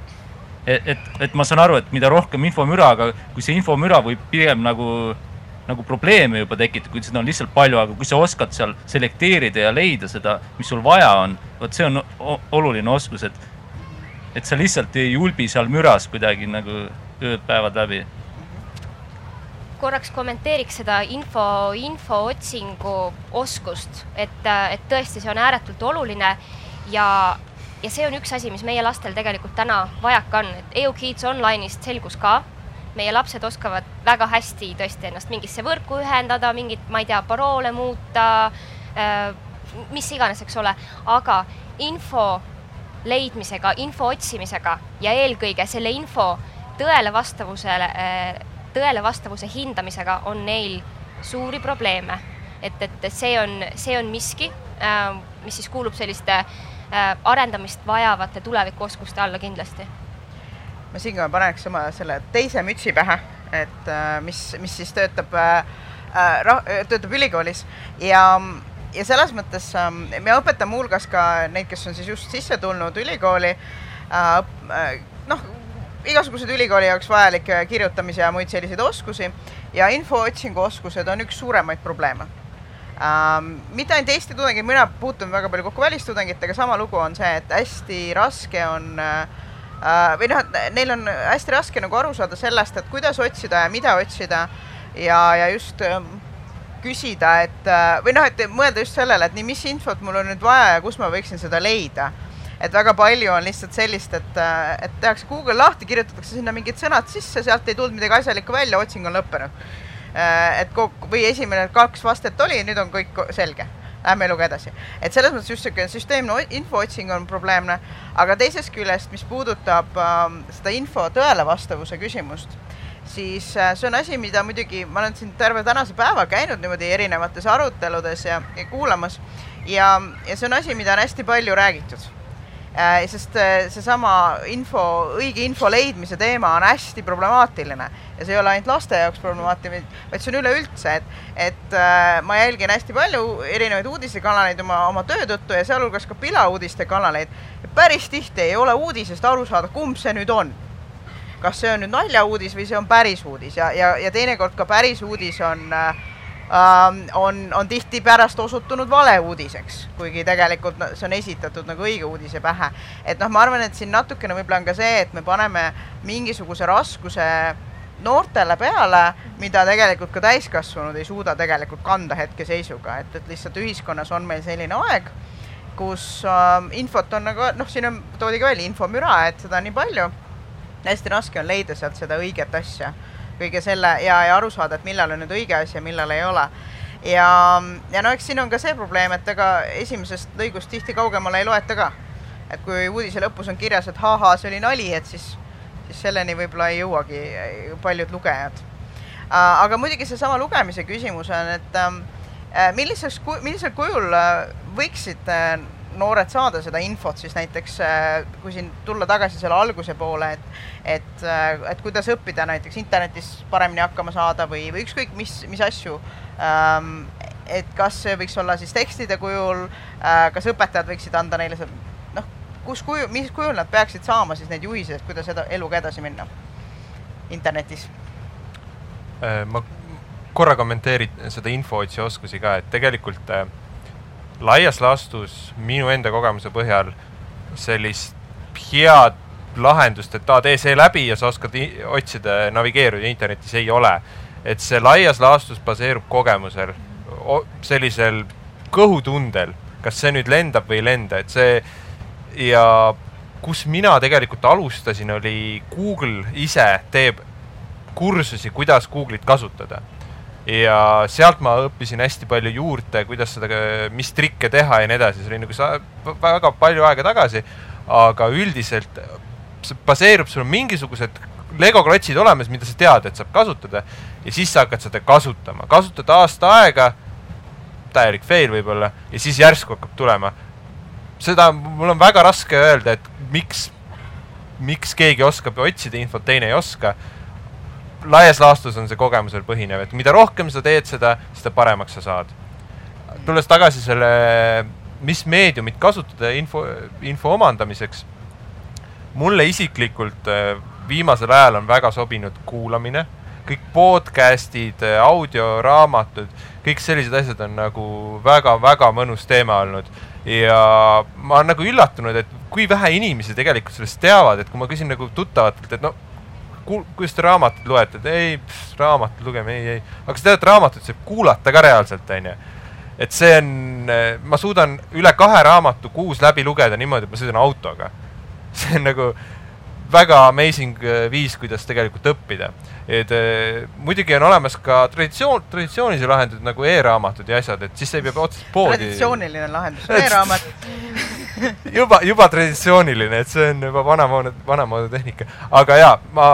et, et, et ma saan aru, et mida rohkem infomüra, aga kui see infomüra võib pigem nagu, nagu probleeme juba tekitada, kui seda on lihtsalt palju, aga kui sa oskad seal selekteerida ja leida seda, mis sul vaja on, vot see on oluline oskus, et, et sa lihtsalt ei julbi seal müras kuidagi nagu ööd-päevad läbi korraks kommenteeriks seda info, infootsingu oskust, et, et tõesti, see on ääretult oluline ja, ja see on üks asi, mis meie lastel tegelikult täna vajaka on, et EUKids Online'ist selgus ka, meie lapsed oskavad väga hästi tõesti ennast mingisse võrku ühendada, mingit, ma ei tea, paroole muuta, äh, mis iganes, eks ole, aga info leidmisega, info otsimisega ja eelkõige selle info tõele vastavusele äh, tõele vastavuse hindamisega on neil suuri probleeme. et, et see on, see on miski, äh, mis siis kuulub selliste äh, arendamist vajavate tulevikuoskuste alla kindlasti. ma siinkohal paneks oma selle teise mütsi pähe, et äh, mis, mis siis töötab, töötab ülikoolis ja ja selles mõttes me õpetame muuhulgas ka neid, kes on siis just sisse tulnud ülikooli, noh, igasuguseid ülikooli jaoks vajalikke kirjutamise ja muid selliseid oskusi. Ja infootsingu oskused on üks suuremaid probleeme. Ähm,. mitte ainult Eesti tudengid, mina puutun väga palju kokku välistudengitega, sama lugu on see, et hästi raske on äh, või noh, et neil on hästi raske nagu aru saada sellest, et kuidas otsida ja mida otsida. Ja, ja just äh, küsida, et äh, või noh, et mõelda just sellele, et nii, mis infot mul on nüüd vaja ja kus ma võiksin seda leida et väga palju on lihtsalt sellist, et, et tehakse Google lahti, kirjutatakse sinna mingid sõnad sisse, sealt ei tulnud midagi asjalikku välja, otsing on lõppenud. et või esimene kaks vastet oli, nüüd on kõik selge. Lähme eluga edasi. et selles mõttes just niisugune süsteemne infootsing on probleemne, aga teisest küljest, mis puudutab äh, seda info tõele vastavuse küsimust, siis äh, see on asi, mida muidugi ma olen siin terve tänase päeva käinud niimoodi erinevates aruteludes ja, ja kuulamas ja, ja see on asi, mida on hästi palju räägitud Äh, sest äh, seesama info, õige info leidmise teema on hästi problemaatiline ja see ei ole ainult laste jaoks problemaatiline, vaid see on üleüldse, et, et äh, ma jälgin hästi palju erinevaid uudistekanaleid oma, oma töö tõttu ja sealhulgas ka pilauudiste kanaleid. päris tihti ei ole uudisest aru saada, kumb see nüüd on. kas see on nüüd naljauudis või see on päris uudis ja, ja, ja teinekord ka päris uudis on äh, Ähm, on, on tihtipärast osutunud valeuudiseks, kuigi tegelikult see on esitatud nagu õige uudise pähe. et noh, ma arvan, et siin natukene võib-olla on ka see, et me paneme mingisuguse raskuse noortele peale, mida tegelikult ka täiskasvanud ei suuda tegelikult kanda hetkeseisuga, et, et lihtsalt ühiskonnas on meil selline aeg, kus äh, infot on nagu noh, siin on, toodi ka välja infomüra, et seda on nii palju, hästi raske on leida sealt seda õiget asja kõige selle ja, ja aru saada, et millal on nüüd õige asi ja millal ei ole. ja, ja no eks siin on ka see probleem, et ega esimesest lõigust tihti kaugemale ei loeta ka. et kui uudise lõpus on kirjas, et ha-ha, see oli nali, et siis, siis selleni võib-olla ei jõuagi paljud lugejad. aga muidugi seesama lugemise küsimus on, et, milliseks, millisel kujul äh, võiksid äh, noored saada seda infot siis näiteks, kui siin tulla tagasi selle alguse poole, et, et, et kuidas õppida näiteks internetis paremini hakkama saada või, või ükskõik mis, mis asju. Ähm, et kas see võiks olla siis tekstide kujul, kas õpetajad võiksid anda neile see, noh, kus kuju, mis kujul nad peaksid saama siis neid juhiseid, kuidas eda, eluga edasi minna internetis? ma korra kommenteerid seda infootsi oskusi ka, et tegelikult äh, laias laastus minu enda kogemuse põhjal sellist head lahendust, et aa, tee see läbi ja sa oskad otsida, navigeerida internetis, ei ole. et see laias laastus baseerub kogemusel, sellisel kõhutundel, kas see nüüd lendab või ei lenda, et see ja kus mina tegelikult alustasin, oli Google ise teeb kursusi, kuidas Google'it kasutada ja sealt ma õppisin hästi palju juurde, kuidas seda, mis trikke teha ja nii edasi, see oli nagu väga palju aega tagasi, aga üldiselt see baseerub, sul mingisugused Lego klotsid olemas, mida sa tead, et saab kasutada ja siis sa hakkad seda kasutama, kasutad aasta aega, täielik fail võib-olla, ja siis järsku hakkab tulema. seda, mul on väga raske öelda, et miks, miks keegi oskab otsida infot, teine ei oska laias laastus on see kogemusel põhinev, et mida rohkem sa teed seda, seda paremaks sa saad. tulles tagasi selle, mis meediumit kasutada info, info omandamiseks. mulle isiklikult äh, viimasel ajal on väga sobinud kuulamine, kõik podcast'id, äh, audioraamatud, kõik sellised asjad on nagu väga-väga mõnus teema olnud ja ma olen nagu üllatunud, et kui vähe inimesi tegelikult sellest teavad, et kui ma küsin nagu tuttavatelt, et no kuidas te raamatut loete? ei, raamatut lugeme, ei, ei. aga kas te teate, raamatut saab kuulata ka reaalselt, onju. et see on, ma suudan üle kahe raamatu kuus läbi lugeda niimoodi, et ma sõidan autoga. see on nagu väga amazing äh, viis, kuidas tegelikult õppida. et äh, muidugi on olemas ka traditsioon, traditsioonilisi lahendusi nagu e-raamatud ja asjad, et siis ei pea otseselt poodi. traditsiooniline lahendus, e-raamat juba, juba traditsiooniline, et see on juba vanamoodi, vanamoodi tehnika. aga jaa, ma,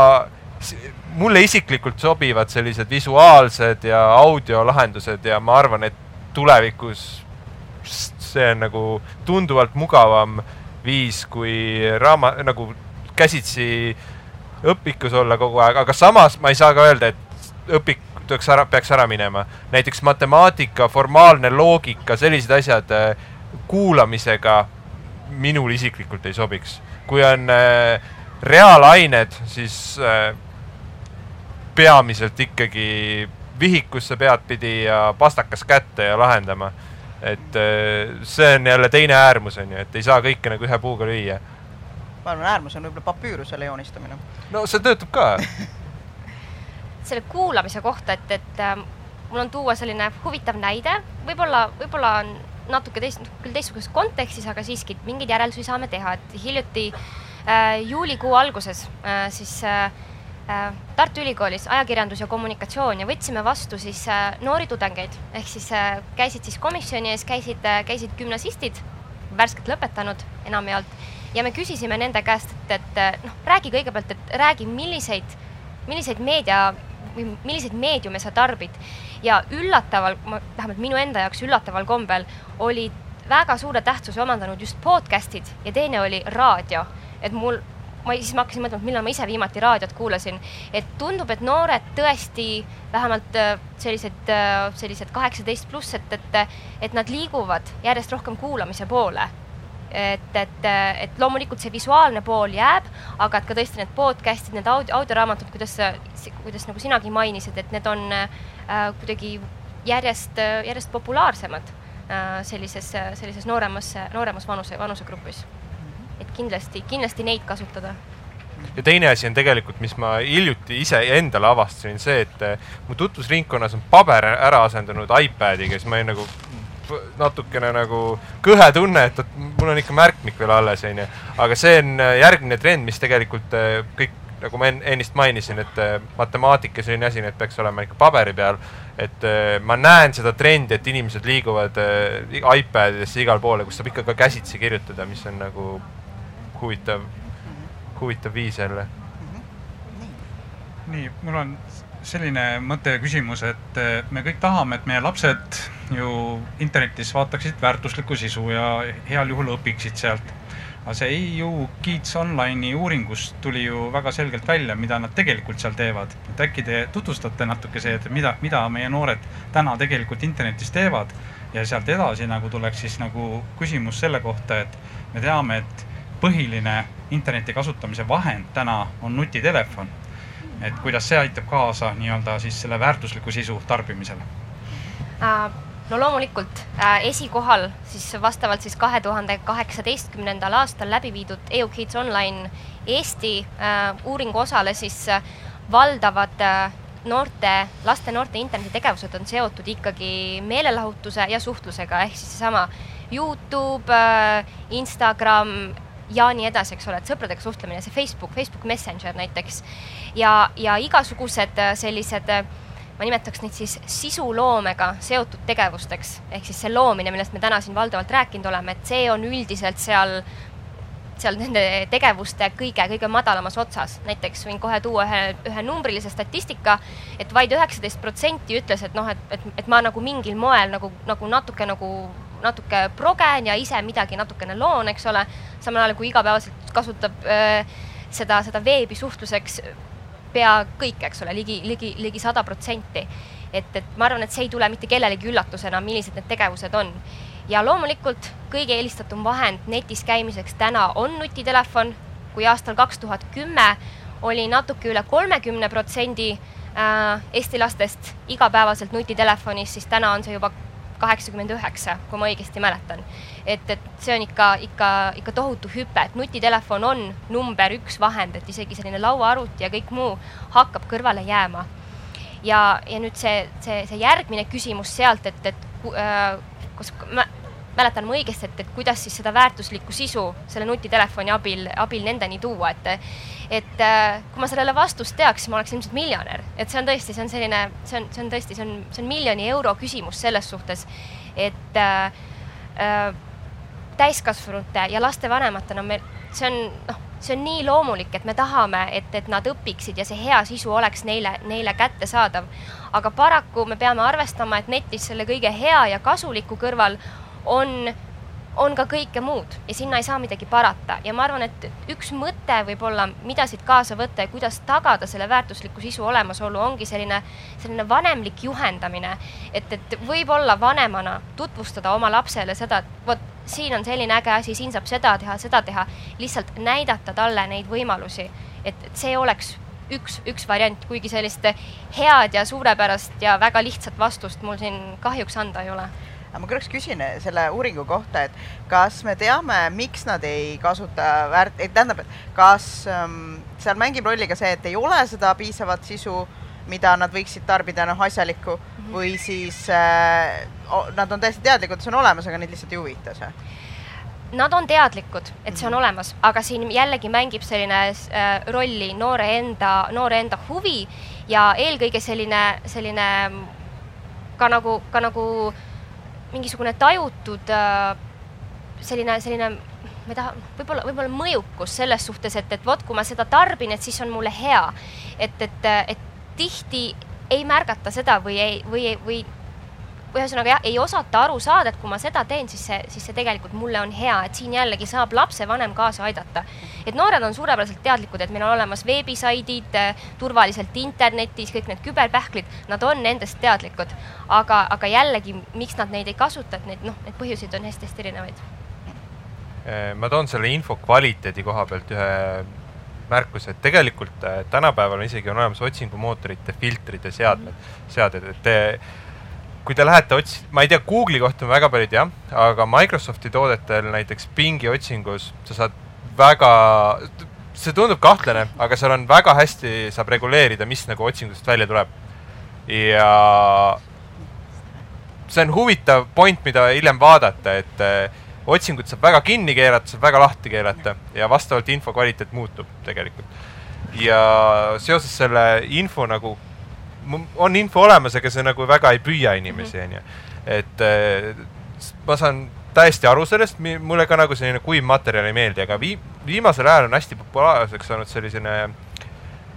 mulle isiklikult sobivad sellised visuaalsed ja audiolahendused ja ma arvan, et tulevikus see on nagu tunduvalt mugavam viis, kui raama-, nagu käsitsi õpikus olla kogu aeg, aga samas ma ei saa ka öelda, et õpik tuleks ära, peaks ära minema. näiteks matemaatika, formaalne loogika, sellised asjad äh, kuulamisega minul isiklikult ei sobiks. kui on äh, reaalained, siis äh, peamiselt ikkagi vihikusse peadpidi ja pastakas kätte ja lahendama. et äh, see on jälle teine äärmus, on ju, et ei saa kõike nagu ühe puuga lüüa. ma arvan, äärmus on võib-olla papüürusele joonistamine. no see töötab ka selle kuulamise kohta, et, et äh, mul on tuua selline huvitav näide, võib-olla, võib-olla on natuke teist, küll teistsuguses kontekstis, aga siiski mingeid järeldusi saame teha, et hiljuti äh, juulikuu alguses äh, siis äh, äh, Tartu Ülikoolis ajakirjandus ja kommunikatsioon ja võtsime vastu siis äh, noori tudengeid. Ehk siis äh, käisid siis komisjoni ees, käisid äh,, käisid gümnasistid, värskelt lõpetanud enamjaolt ja me küsisime nende käest, et, et äh, noh, räägi kõigepealt, et räägi, milliseid, milliseid meedia milliseid meediume sa tarbid ja üllataval, vähemalt minu enda jaoks üllataval kombel olid väga suure tähtsuse omandanud just podcast'id ja teine oli raadio. et mul, ma siis ma hakkasin mõtlema, et millal ma ise viimati raadiot kuulasin, et tundub, et noored tõesti vähemalt äh, sellised, äh, sellised kaheksateist pluss, et, et, et nad liiguvad järjest rohkem kuulamise poole et, et, et loomulikult see visuaalne pool jääb, aga et ka tõesti need podcast'id, need audio, audioraamatud, kuidas sa, kuidas nagu sinagi mainisid, et need on äh, kuidagi järjest, järjest populaarsemad äh, sellises, sellises nooremas, nooremas vanuse, vanusegrupis. et kindlasti, kindlasti neid kasutada ja teine asi on tegelikult, mis ma hiljuti ise endale avastasin, see, et äh, mu tutvusringkonnas on paber ära asendunud iPadiga, siis ma olin nagu natukene nagu kõhe tunne, et, et mul on ikka märkmik veel alles, onju. aga see on äh, järgmine trend, mis tegelikult äh, kõik, nagu ma ennist mainisin, et äh, matemaatika selline asi, need peaks olema ikka paberi peal. et ma näen seda trendi, et inimesed liiguvad iPadidesse igale poole, kus saab ikka ka käsitsi kirjutada, mis on nagu huvitav, huvitav viis jälle. nii, mul on selline mõte ja küsimus, et eh, me kõik tahame, et meie lapsed ju internetis vaataksid väärtuslikku sisu ja heal juhul õpiksid sealt. aga see EU Kids Online'i uuringust tuli ju väga selgelt välja, mida nad tegelikult seal teevad. et äkki te tutvustate natuke see, et mida, mida meie noored täna tegelikult internetis teevad ja sealt edasi nagu tuleks siis nagu küsimus selle kohta, et me teame, et põhiline interneti kasutamise vahend täna on nutitelefon et kuidas see aitab kaasa nii-öelda siis selle väärtusliku sisu tarbimisele? Äh, no loomulikult äh, esikohal siis vastavalt siis kahe tuhande kaheksateistkümnendal aastal läbi viidud EUKids Online Eesti äh, uuringu osale siis valdavad noorte, laste-noorte internetitegevused on seotud ikkagi meelelahutuse ja suhtlusega, ehk siis seesama Youtube, Instagram ja nii edasi, eks ole, et sõpradega suhtlemine, see Facebook, Facebook Messenger näiteks ja, ja igasugused äh, sellised, äh, ma nimetaks neid siis sisuloomega seotud tegevusteks, ehk siis see loomine, millest me täna siin valdavalt rääkinud oleme, et see on üldiselt seal seal nende tegevuste kõige, kõige madalamas otsas. näiteks võin kohe tuua ühe, ühe numbrilise statistika, et vaid üheksateist protsenti ütles, et noh, et, et, et ma nagu mingil moel nagu, nagu natuke nagu natuke progen ja ise midagi natukene loon, eks ole. samal ajal kui igapäevaselt kasutab öö, äh, seda, seda veebi suhtluseks pea kõik, eks ole ligi, ligi, ligi sada protsenti. et, et ma arvan, et see ei tule mitte kellelegi üllatusena, millised need tegevused on. ja loomulikult kõige eelistatum vahend netis käimiseks täna on nutitelefon. kui aastal kaks tuhat kümme oli natuke üle kolmekümne protsendi äh, Eesti lastest igapäevaselt nutitelefonis, siis täna on see juba kaheksakümmend üheksa, kui ma õigesti mäletan. et, et see on ikka, ikka, ikka tohutu hüpe, et nutitelefon on number üks vahend, et isegi selline lauaarvuti ja kõik muu hakkab kõrvale jääma. ja, ja nüüd see, see, see järgmine küsimus sealt, et, et äh, kas ma mäletan ma õigesti, et, et kuidas siis seda väärtuslikku sisu selle nutitelefoni abil, abil nendeni tuua, et et äh, kui ma sellele vastust teaks, siis ma oleks ilmselt miljonär, et see on tõesti, see on selline, see on, see on tõesti, see on, see on miljoni euro küsimus selles suhtes, et äh, äh, täiskasvanute ja lastevanematena meil, see on noh, see on nii loomulik, et me tahame, et, et nad õpiksid ja see hea sisu oleks neile, neile kättesaadav. aga paraku me peame arvestama, et netis selle kõige hea ja kasuliku kõrval on on ka kõike muud ja sinna ei saa midagi parata. Ja ma arvan, et üks mõte võib-olla, mida siit kaasa võtta ja kuidas tagada selle väärtusliku sisu olemasolu, ongi selline, selline vanemlik juhendamine. et, et võib-olla vanemana tutvustada oma lapsele seda, et vot siin on selline äge asi, siin saab seda teha, seda teha, lihtsalt näidata talle neid võimalusi, et, et see oleks üks, üks variant, kuigi sellist head ja suurepärast ja väga lihtsat vastust mul siin kahjuks anda ei ole aga ma korraks küsin eh, selle uuringu kohta, et kas me teame, miks nad ei kasuta väärt-, tähendab, et kas ähm, seal mängib rolli ka see, et ei ole seda piisavat sisu, mida nad võiksid tarbida, noh, asjalikku mm, -hmm. või siis äh, nad on täiesti teadlikud, et see on olemas, aga neid lihtsalt ei huvita see? Nad on teadlikud, et see on mhm. olemas, aga siin jällegi mängib selline äh, rolli noore enda, noore enda huvi ja eelkõige selline, selline ka nagu, ka nagu äh, mingisugune tajutud äh, selline, selline ma ei taha, võib-olla, võib-olla mõjukus selles suhtes, et, et vot, kui ma seda tarbin, et siis on mulle hea. et, et, et tihti ei märgata seda või ei, või, või ühesõnaga jah, ei osata aru saada, et kui ma seda teen, siis see, siis see tegelikult mulle on hea, et siin jällegi saab lapsevanem kaasa aidata. et noored on suurepäraselt teadlikud, et meil on olemas veebisaidid, turvaliselt internetis, kõik need küberpähklid, nad on nendest teadlikud. aga, aga jällegi, miks nad neid ei kasuta, et neid noh, neid põhjuseid on hästi-hästi erinevaid. Eh, ma toon selle info kvaliteedi koha pealt ühe märkuse, et tegelikult eh, tänapäeval isegi on olemas otsingumootorite filtrid ja seadmed seaded, et te kui te lähete ots-, ma ei tea, Google'i kohta ma väga palju ei tea, aga Microsofti toodetel näiteks pingi otsingus sa saad väga, see tundub kahtlane, aga seal on väga hästi, saab reguleerida, mis nagu otsingust välja tuleb. ja see on huvitav point, mida hiljem vaadata, et eh, otsingut saab väga kinni keerata, saab väga lahti keerata ja vastavalt info kvaliteet muutub tegelikult. ja seoses selle info nagu on info olemas, aga see nagu väga ei püüa inimesi, mhm. onju. et äh, ma saan täiesti aru sellest, mulle ka nagu selline kuiv materjal ei meeldi, aga vii-, viimasel ajal on hästi populaarseks saanud selline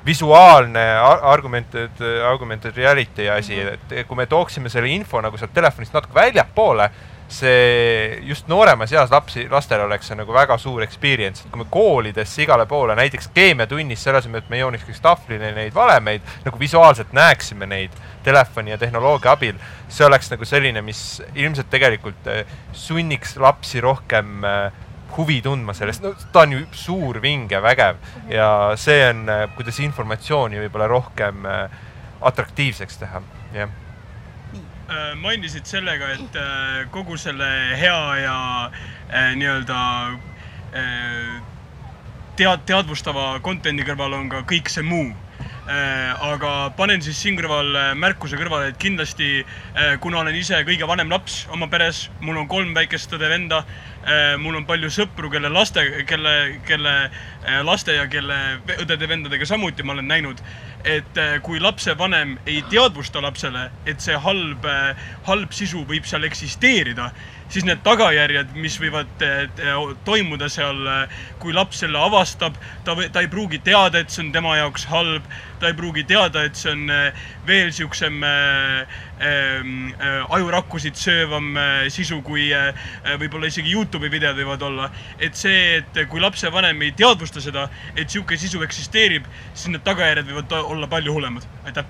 visuaalne ar- argumented, augmented reality asi, et kui me tooksime selle info nagu sealt telefonist natuke väljapoole, see just nooremas eas lapsi, lastel oleks see nagu väga suur experience, et kui me koolidesse igale poole, näiteks keemiatunnis selle asemel, et me jooniksime tahvlile neid valemeid, nagu visuaalselt näeksime neid telefoni ja tehnoloogia abil, see oleks nagu selline, mis ilmselt tegelikult eh, sunniks lapsi rohkem eh, huvi tundma sellest, no ta on ju suur, vinge, vägev ja see on, kuidas informatsiooni võib-olla rohkem eh, atraktiivseks teha, jah mainisid sellega, et äh, kogu selle hea ja äh, nii-öelda äh, tead-, teadvustava content'i kõrval on ka kõik see muu. aga panen siis siin kõrval äh, märkuse kõrvale, et kindlasti äh, kuna olen ise kõige vanem laps oma peres, mul on kolm väikest õde-venda, mul on palju sõpru, kelle laste, kelle, kelle äh, laste ja kelle ve- õdede-vendadega samuti ma olen näinud, et äh, kui lapsevanem ei teadvusta lapsele, et see halb, halb sisu võib seal eksisteerida, siis need tagajärjed, mis võivad äh, toimuda seal, kui laps selle avastab, ta, ta ei pruugi teada, et see on tema jaoks halb, ta ei pruugi teada, et see on äh, veel äh, ähm, äh, ajurakkusid söövam äh, sisu, kui äh, võib-olla isegi Youtube'i videod võivad olla. et see, et kui lapsevanem ei teadvusta seda, et sihuke sisu eksisteerib, siis need tagajärjed võivad olla palju hullemad. aitäh.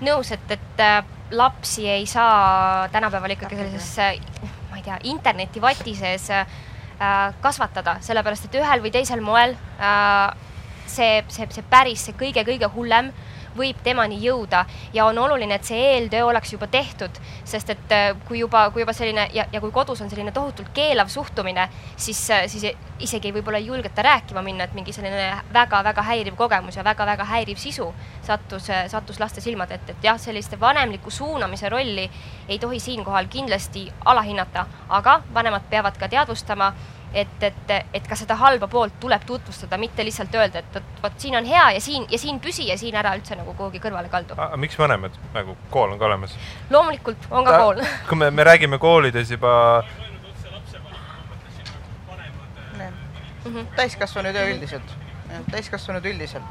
nõus, et, et äh, lapsi ei saa tänapäeval ikkagi sellises, ma ei tea, internetivati sees äh, kasvatada, sellepärast et ühel või teisel moel äh, see, see, see päris, see kõige-kõige hullem võib temani jõuda ja on oluline, et see eeltöö oleks juba tehtud, sest et äh, kui juba, kui juba selline ja, ja kui kodus on selline tohutult keelav suhtumine, siis, siis isegi võib-olla ei julgeta rääkima minna, et mingi selline väga-väga häiriv kogemus ja väga-väga häiriv sisu sattus, sattus laste silmade ette, et jah, sellist vanemliku suunamise rolli ei tohi siinkohal kindlasti alahinnata, aga vanemad peavad ka teadvustama, et, et, et ka seda halba poolt tuleb tutvustada, mitte lihtsalt öelda, et vot, vot siin on hea ja siin ja siin püsi ja siin ära üldse nagu kuhugi kõrvale kaldu. aga miks vanemad, nagu kool on ka olemas? loomulikult on ka kool. kui me, me räägime koolides juba Mhm. täiskasvanud ja üldiselt, täiskasvanud üldiselt.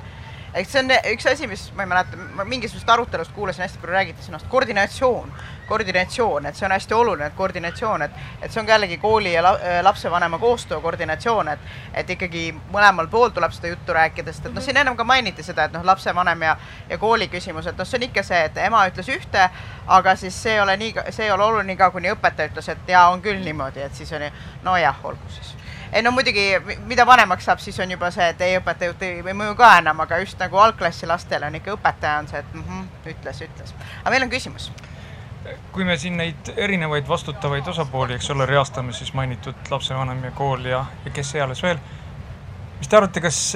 Eks see on üks asi, mis ma ei mäleta, ma mingisugusest arutelust kuulasin hästi palju räägiti sõnast koordinatsioon, koordinatsioon, et see on hästi oluline, et koordinatsioon, et et see on ka jällegi kooli ja la, lapsevanema koostöö koordinatsioon, et et ikkagi mõlemal pool tuleb seda juttu rääkida, sest et noh, siin ennem ka mainiti seda, et noh, lapsevanem ja ja kooli küsimus, et noh, see on ikka see, et ema ütles ühte, aga siis see ei ole nii, see ei ole oluline nii kaua, kuni õpetaja ütles, et jaa, on küll niimoodi, et siis oli nojah, olgu siis ei no muidugi, mida vanemaks saab, siis on juba see, et ei õpetaja jutt ei või mõju ka enam, aga just nagu algklassi lastele on ikka õpetaja on see, et mm -hmm, ütles, ütles. aga meil on küsimus. kui me siin neid erinevaid vastutavaid osapooli, eks ole, reastame, siis mainitud lapsevanem ja kool ja, ja kes eales veel. mis te arvate, kas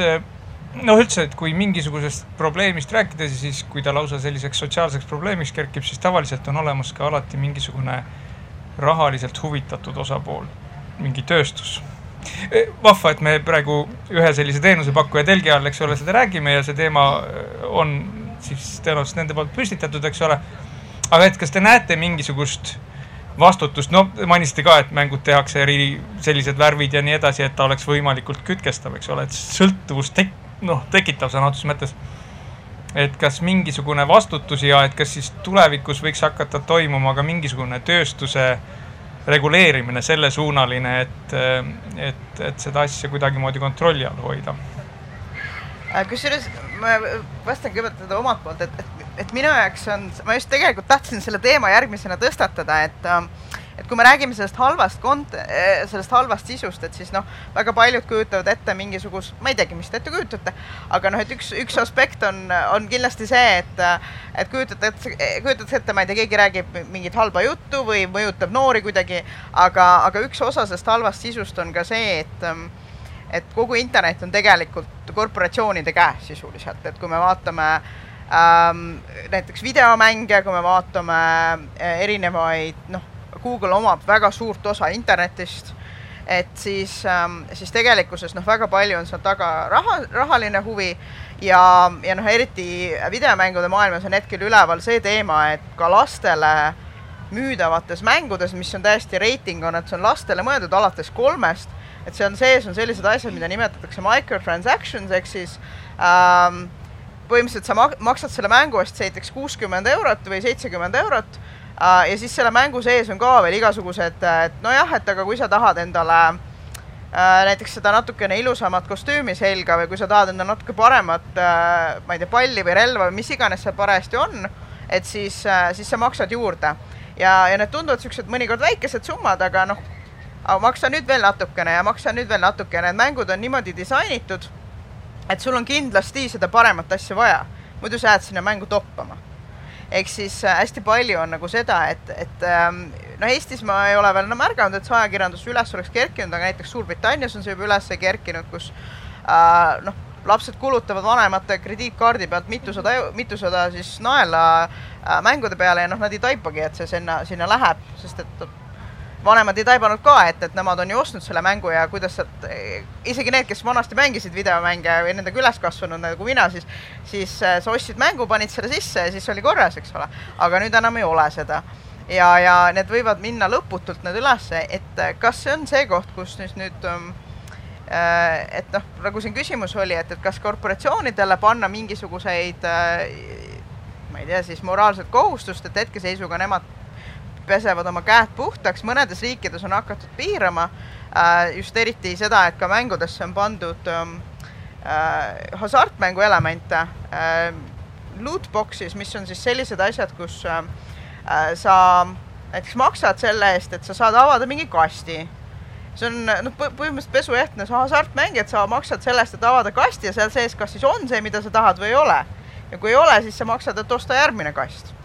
noh, üldse, et kui mingisugusest probleemist rääkida, siis kui ta lausa selliseks sotsiaalseks probleemiks kerkib, siis tavaliselt on olemas ka alati mingisugune rahaliselt huvitatud osapool, mingi tööstus vahva, et me praegu ühe sellise teenusepakkuja telgi all, eks ole, seda räägime ja see teema on siis tõenäoliselt nende poolt püstitatud, eks ole. aga et kas te näete mingisugust vastutust, no te mainisite ka, et mängud tehakse eri sellised värvid ja nii edasi, et ta oleks võimalikult kütkestav, eks ole, et sõltuvust tek-, noh, tekitav sõna otseses mõttes. et kas mingisugune vastutus ja et kas siis tulevikus võiks hakata toimuma ka mingisugune tööstuse reguleerimine sellesuunaline, et, et, et seda asja kuidagimoodi kontrolli all hoida. kusjuures ma vastan kõigepealt omalt poolt, et, et, et minu jaoks on, ma just tegelikult tahtsin selle teema järgmisena tõstatada, et et kui me räägime sellest halvast kont-, sellest halvast sisust, et siis noh, väga paljud kujutavad ette mingisugust, ma ei teagi, mis te ette kujutate, aga noh, et üks, üks aspekt on, on kindlasti see, et et kujutate ette, kujutatakse ette, ma ei tea, keegi räägib mingit halba juttu või mõjutab noori kuidagi, aga, aga üks osa sellest halvast sisust on ka see, et et kogu internet on tegelikult korporatsioonide käes sisuliselt, et kui me vaatame ähm, näiteks videomänge, kui me vaatame erinevaid, noh, Google omab väga suurt osa internetist, et siis ähm,, siis tegelikkuses noh, väga palju on seal taga raha, rahaline huvi ja, ja noh, eriti videomängude maailmas on hetkel üleval see teema, et ka lastele müüdavates mängudes, mis on täiesti reiting on, et see on lastele mõeldud alates kolmest, et see on sees, on sellised asjad, mida nimetatakse microtransactions ehk siis ähm, põhimõtteliselt sa mak maksad selle mängu eest näiteks kuuskümmend eurot või seitsekümmend eurot ja siis selle mängu sees on ka veel igasugused, et nojah, et aga kui sa tahad endale äh, näiteks seda natukene ilusamat kostüümi selga või kui sa tahad endale natuke paremat äh,, ma ei tea, palli või relva või mis iganes seal parajasti on, et siis äh,, siis sa maksad juurde. ja, ja need tunduvad niisugused mõnikord väikesed summad, aga noh, aga maksa nüüd veel natukene ja maksa nüüd veel natukene, et mängud on niimoodi disainitud et sul on kindlasti seda paremat asja vaja, muidu sa jääd sinna mängu toppama. Ehk siis äh, hästi palju on nagu seda, et, et ähm, no Eestis ma ei ole veel no märganud, et see ajakirjandus üles oleks kerkinud, aga näiteks Suurbritannias on see juba üles kerkinud, kus äh, noh, lapsed kulutavad vanemate krediitkaardi pealt mitusada, mitusada siis naela äh, mängude peale ja noh, nad ei taipagi, et see sinna, sinna läheb, sest et vanemad ei taibanud ka, et, et nemad on ju ostnud selle mängu ja kuidas sealt, isegi need, kes vanasti mängisid videomänge või nendega üles kasvanud nagu mina, siis, siis äh, sa ostsid mängu, panid selle sisse ja siis oli korras, eks ole. aga nüüd enam ei ole seda. ja, ja need võivad minna lõputult need ülesse, et äh, kas see on see koht, kus nüüd, nüüd ähm, äh, et noh, nagu siin küsimus oli, et, et kas korporatsioonidele panna mingisuguseid ma ei tea, siis moraalset kohustust, et hetkeseisuga nemad pesevad oma käed puhtaks, mõnedes riikides on hakatud piirama äh, just eriti seda, et ka mängudesse on pandud ähm, äh, hasartmängu elemente äh, lootbox'is, mis on siis sellised asjad, kus sa näiteks maksad selle eest, et sa saad avada mingi kasti. see on noh, põhimõtteliselt pesuehtne hasartmäng, et sa maksad selle eest, et avada kasti ja seal sees kas siis on see, mida sa tahad või ei ole. ja kui ei ole, siis sa maksad, et osta järgmine kast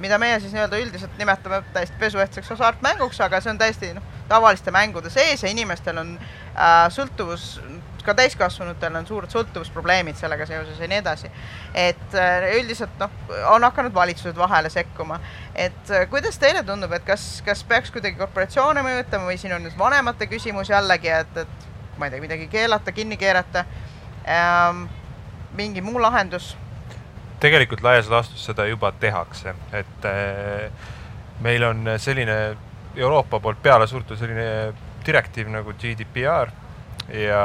mida meie siis nii-öelda üldiselt nimetame täiesti pesuehtseks hasartmänguks, aga see on täiesti noh, tavaliste mängude sees ja inimestel on äh, sõltuvus, ka täiskasvanutel on suured sõltuvusprobleemid sellega seoses ja nii edasi. et äh, üldiselt noh, on hakanud valitsused vahele sekkuma. et äh, kuidas teile tundub, et kas, kas peaks kuidagi korporatsioone mõjutama või siin on nüüd vanemate küsimus jällegi, et, et ma ei tea, midagi keelata, kinni keerata ähm,, mingi muu lahendus tegelikult laias laastus seda juba tehakse, et äh, meil on selline Euroopa poolt peale surutud selline direktiiv nagu GDPR ja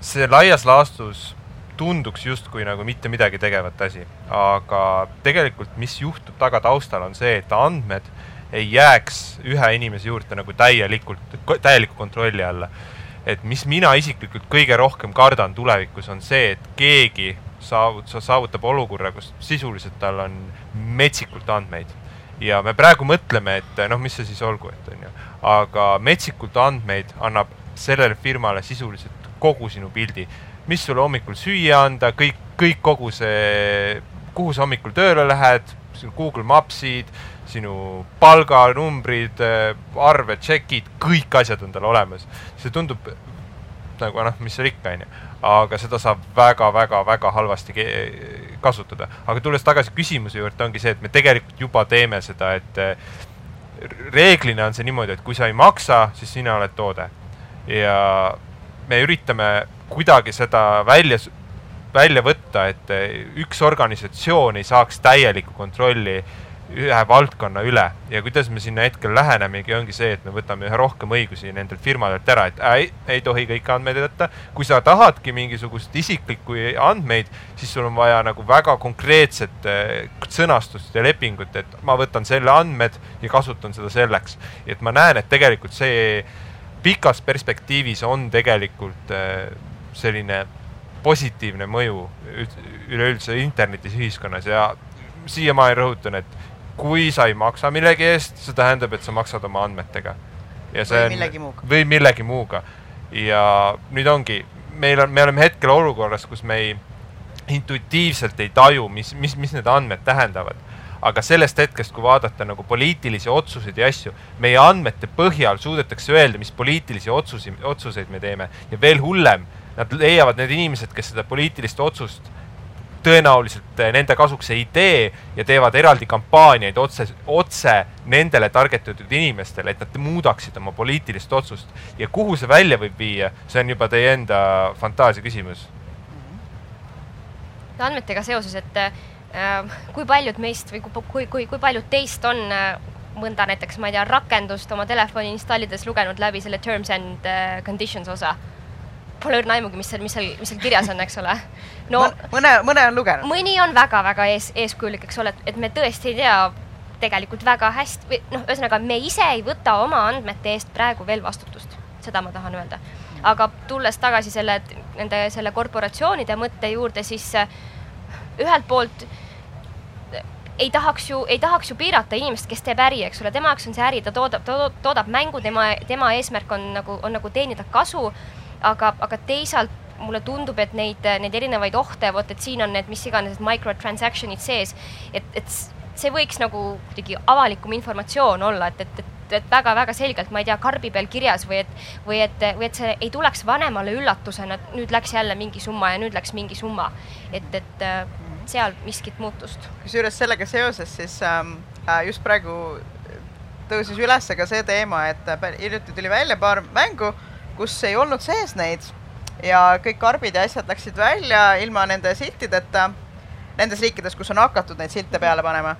see laias laastus tunduks justkui nagu mitte midagi tegevat asi, aga tegelikult, mis juhtub taga taustal, on see, et andmed ei jääks ühe inimese juurde nagu täielikult, täieliku kontrolli alla. et mis mina isiklikult kõige rohkem kardan tulevikus, on see, et keegi saavut-, saavutab olukorra, kus sisuliselt tal on metsikult andmeid. ja me praegu mõtleme, et noh, mis see siis olgu, et on ju, aga metsikult andmeid annab sellele firmale sisuliselt kogu sinu pildi, mis sulle hommikul süüa anda, kõik, kõik kogu see, kuhu sa hommikul tööle lähed, sinu Google Mapsid, sinu palganumbrid, arved, tšekid, kõik asjad on tal olemas. see tundub nagu noh, mis seal ikka, onju aga seda saab väga-väga-väga halvasti kasutada. aga tulles tagasi küsimuse juurde, ongi see, et me tegelikult juba teeme seda, et eh, reeglina on see niimoodi, et kui sa ei maksa, siis sina oled toode. ja me üritame kuidagi seda välja, välja võtta, et eh, üks organisatsioon ei saaks täielikku kontrolli ühe valdkonna üle ja kuidas me sinna hetkel lähenemegi, ongi see, et me võtame üha rohkem õigusi nendelt firmadelt ära, et ei, ei tohi kõiki andmeid võtta. kui sa tahadki mingisugust isiklikku andmeid, siis sul on vaja nagu väga konkreetset äh, sõnastust ja lepingut, et ma võtan selle andmed ja kasutan seda selleks. et ma näen, et tegelikult see pikas perspektiivis on tegelikult äh, selline positiivne mõju üleüldse internetis ühiskonnas ja siiamaani rõhutan, et kui sa ei maksa millegi eest, see tähendab, et sa maksad oma andmetega. ja see või millegi muuga. või millegi muuga. ja nüüd ongi, meil on, me oleme hetkel olukorras, kus me ei, intuitiivselt ei taju, mis, mis, mis need andmed tähendavad. aga sellest hetkest, kui vaadata nagu poliitilisi otsuseid ja asju, meie andmete põhjal suudetakse öelda, mis poliitilisi otsusi, otsuseid me teeme ja veel hullem, nad leiavad need inimesed, kes seda poliitilist otsust tõenäoliselt eh, nende kasuks ei tee ja teevad eraldi kampaaniaid otse, otse nendele target itud inimestele, et nad muudaksid oma poliitilist otsust. ja kuhu see välja võib viia, see on juba teie enda fantaasia küsimus. andmetega seoses, et äh, kui paljud meist või kui, kui, kui, kui paljud teist on äh, mõnda näiteks, ma ei tea, rakendust oma telefoni installides lugenud läbi selle terms and uh, conditions osa pole õrna aimugi, mis seal, mis seal, mis seal kirjas on, eks ole. no mõne, mõne on lugenud. mõni on väga-väga ees, eeskujulik, eks ole, et me tõesti ei tea tegelikult väga hästi või noh, ühesõnaga me ise ei võta oma andmete eest praegu veel vastutust, seda ma tahan öelda. aga tulles tagasi selle, nende, selle korporatsioonide mõtte juurde, siis äh, ühelt poolt ei tahaks ju, ei tahaks ju piirata inimest, kes teeb äri, eks ole, tema jaoks on see äri, ta toodab, toodab mängu, tema, tema eesmärk on nagu, on nagu teenida kasu. Aga, aga teisalt mulle tundub, et neid, neid erinevaid ohte, vot et siin on need mis iganes microtransaction'id sees, et, et see võiks nagu kuidagi avalikum informatsioon olla, et, et, et, et väga-väga selgelt, ma ei tea, karbi peal kirjas või et, või et, või et see ei tuleks vanemale üllatusena, et nüüd läks jälle mingi summa ja nüüd läks mingi summa. et, et seal miskit muutust. kusjuures sellega seoses siis ähm, äh, just praegu tõusis üles ka see teema, et äh, hiljuti tuli välja paar mängu, kus ei olnud sees neid. Ja kõik karbid ja asjad läksid välja ilma nende siltideta nendes riikides, kus on hakatud neid silte peale panema.